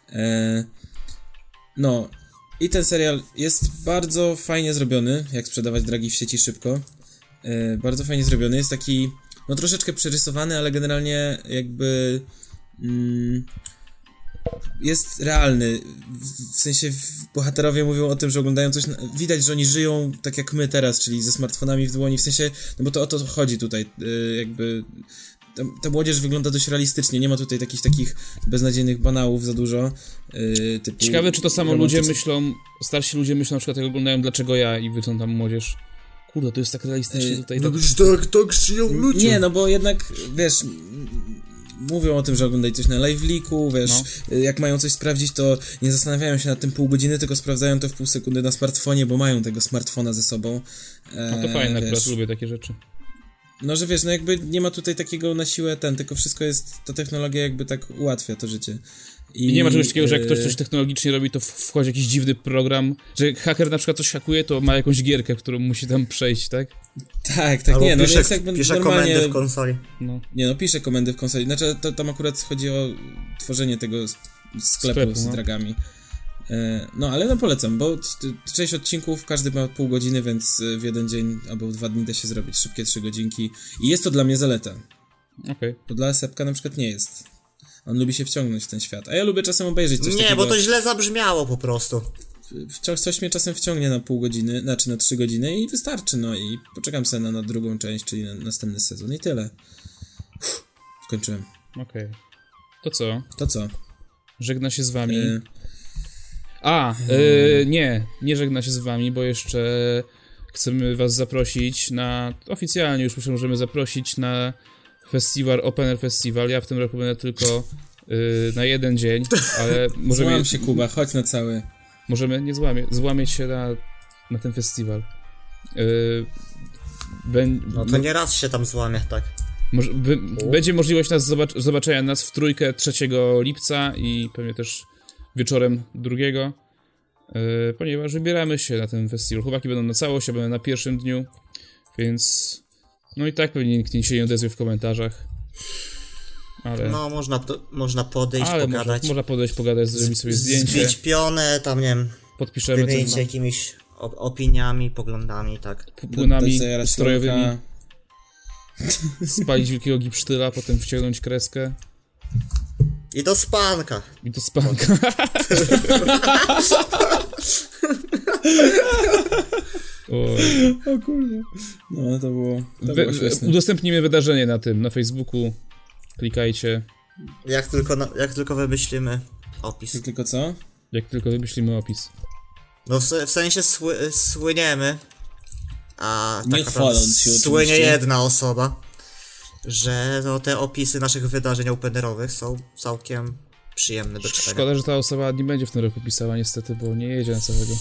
E, no, i ten serial jest bardzo fajnie zrobiony, jak sprzedawać dragi w sieci szybko. E, bardzo fajnie zrobiony, jest taki, no troszeczkę przerysowany, ale generalnie jakby... Mm, jest realny. W, sensie bohaterowie mówią o tym, że oglądają coś. Na, widać, że oni żyją tak jak my teraz, czyli ze smartfonami w dłoni. W sensie, no bo to o to chodzi tutaj. y, jakby. Ta, ta młodzież wygląda dość realistycznie. Nie ma tutaj takich takich beznadziejnych banałów za dużo. y, typu Ciekawe, czy to samo ludzie myślą, starsi ludzie myślą na przykład, jak oglądają Dlaczego ja i wycą tam młodzież. Kurde, to jest tak realistycznie Ej, tutaj. No tak- przecież tak, tak żyją ludzie. Nie, no bo jednak, wiesz, mówią o tym, że oglądali coś na live leaku, wiesz, No. y, jak mają coś sprawdzić, to nie zastanawiają się nad tym pół godziny, tylko sprawdzają to w pół sekundy na smartfonie, bo mają tego smartfona ze sobą. No to E, fajne, akurat lubię takie rzeczy. No, że wiesz, no jakby nie ma tutaj takiego na siłę ten, tylko wszystko jest, ta technologia jakby tak ułatwia to życie. I nie ma czegoś takiego, że jak e, ktoś coś technologicznie robi, to wchodzi jakiś dziwny program, że jak haker na przykład coś hakuje, to ma jakąś gierkę, którą musi tam przejść, tak? Tak, tak, Albo nie, no pisze, jest jakby pisze normalnie... komendy w konsoli. No. Nie no, pisze komendy w konsoli. Znaczy, to, tam akurat chodzi o tworzenie tego sklepu, Sklepu, z no. dragami. E, No, ale no polecam, bo część odcinków, każdy ma pół godziny, więc e, w jeden dzień albo w dwa dni da się zrobić szybkie trzy godzinki. I jest to dla mnie zaleta. Okej. To dla Sepka na przykład nie jest. On lubi się wciągnąć w ten świat. A ja lubię czasem obejrzeć coś Nie, takiego. bo to źle zabrzmiało po prostu. Wciąż coś mnie czasem wciągnie na pół godziny, znaczy na trzy godziny i wystarczy, no i poczekam sobie na, na drugą część, czyli na następny sezon i tyle. Uff, skończyłem. Okej. To co? To co? Żegna się z wami. E, A, e, nie, nie żegna się z wami, bo jeszcze chcemy was zaprosić na, oficjalnie już myślę, możemy zaprosić na festiwal, Open Air Festival. Ja w tym roku będę tylko e, na jeden dzień, ale możemy, Złam się Kuba, chodź na cały. możemy, nie złamie, złamieć się na, na ten festiwal. E, Bę, No to nie raz się tam złamie, tak. Może, by, będzie możliwość nas zobacz, zobaczenia nas w trójkę 3 lipca i pewnie też wieczorem drugiego, yy, ponieważ wybieramy się na ten festiwal. Chłopaki będą na całość, ja będę na pierwszym dniu, więc no i tak pewnie nikt się nie odezwie w komentarzach. Ale, No, można, można podejść, ale można, pogadać. można podejść, pogadać, zrobić sobie zdjęcie, Zbić pionę, tam nie wiem, podpiszemy wymienić coś się jakimiś op- opiniami, poglądami, tak. płynami strojowymi, spalić wielkiego gipsztyla, potem wciągnąć kreskę I do spanka. i to spanka. Oj. O kurde. No to było, to Wy, było udostępnimy wydarzenie na tym, na Facebooku. Klikajcie, Jak tylko, na, jak tylko wymyślimy opis. Tylko co? jak tylko wymyślimy opis. No w, w sensie sły, słyniemy, a Nie tak naprawdę chwaląc się słynie oczywiście. jedna osoba, że no, te opisy naszych wydarzeń openerowych są całkiem przyjemne do czytania. Szkoda, że ta osoba nie będzie w tym roku pisała niestety, bo nie jedzie na całego.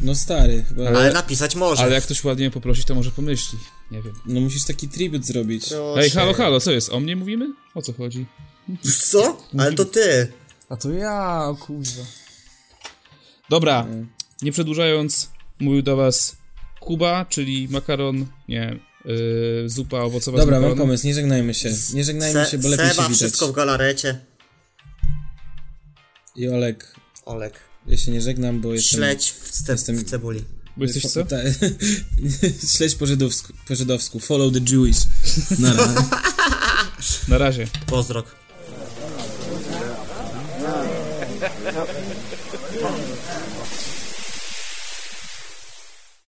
No stary, chyba. Ale- Ale napisać może. Ale jak ktoś ładnie poprosić, to może pomyśli. Nie wiem. No musisz taki tribut zrobić. Proszę. Ej, halo, halo, co jest? O mnie mówimy? O co chodzi? Co? Ale to ty. A to ja, o kurwa. Dobra, nie przedłużając, mówił do was Kuba, czyli makaron, nie, yy, zupa owocowa Dobra, mam pomysł, nie żegnajmy się. Nie żegnajmy Se, się, bo lepiej Seba, się widać. wszystko w galarecie. I Olek, Olek. Ja się nie żegnam, bo jestem... Śledź w, ce- jestem- w cebuli. Bo jesteś co? Ta, śledź po żydowsku, po żydowsku. Follow the Jewish. Nara. Na razie. Pozdrok.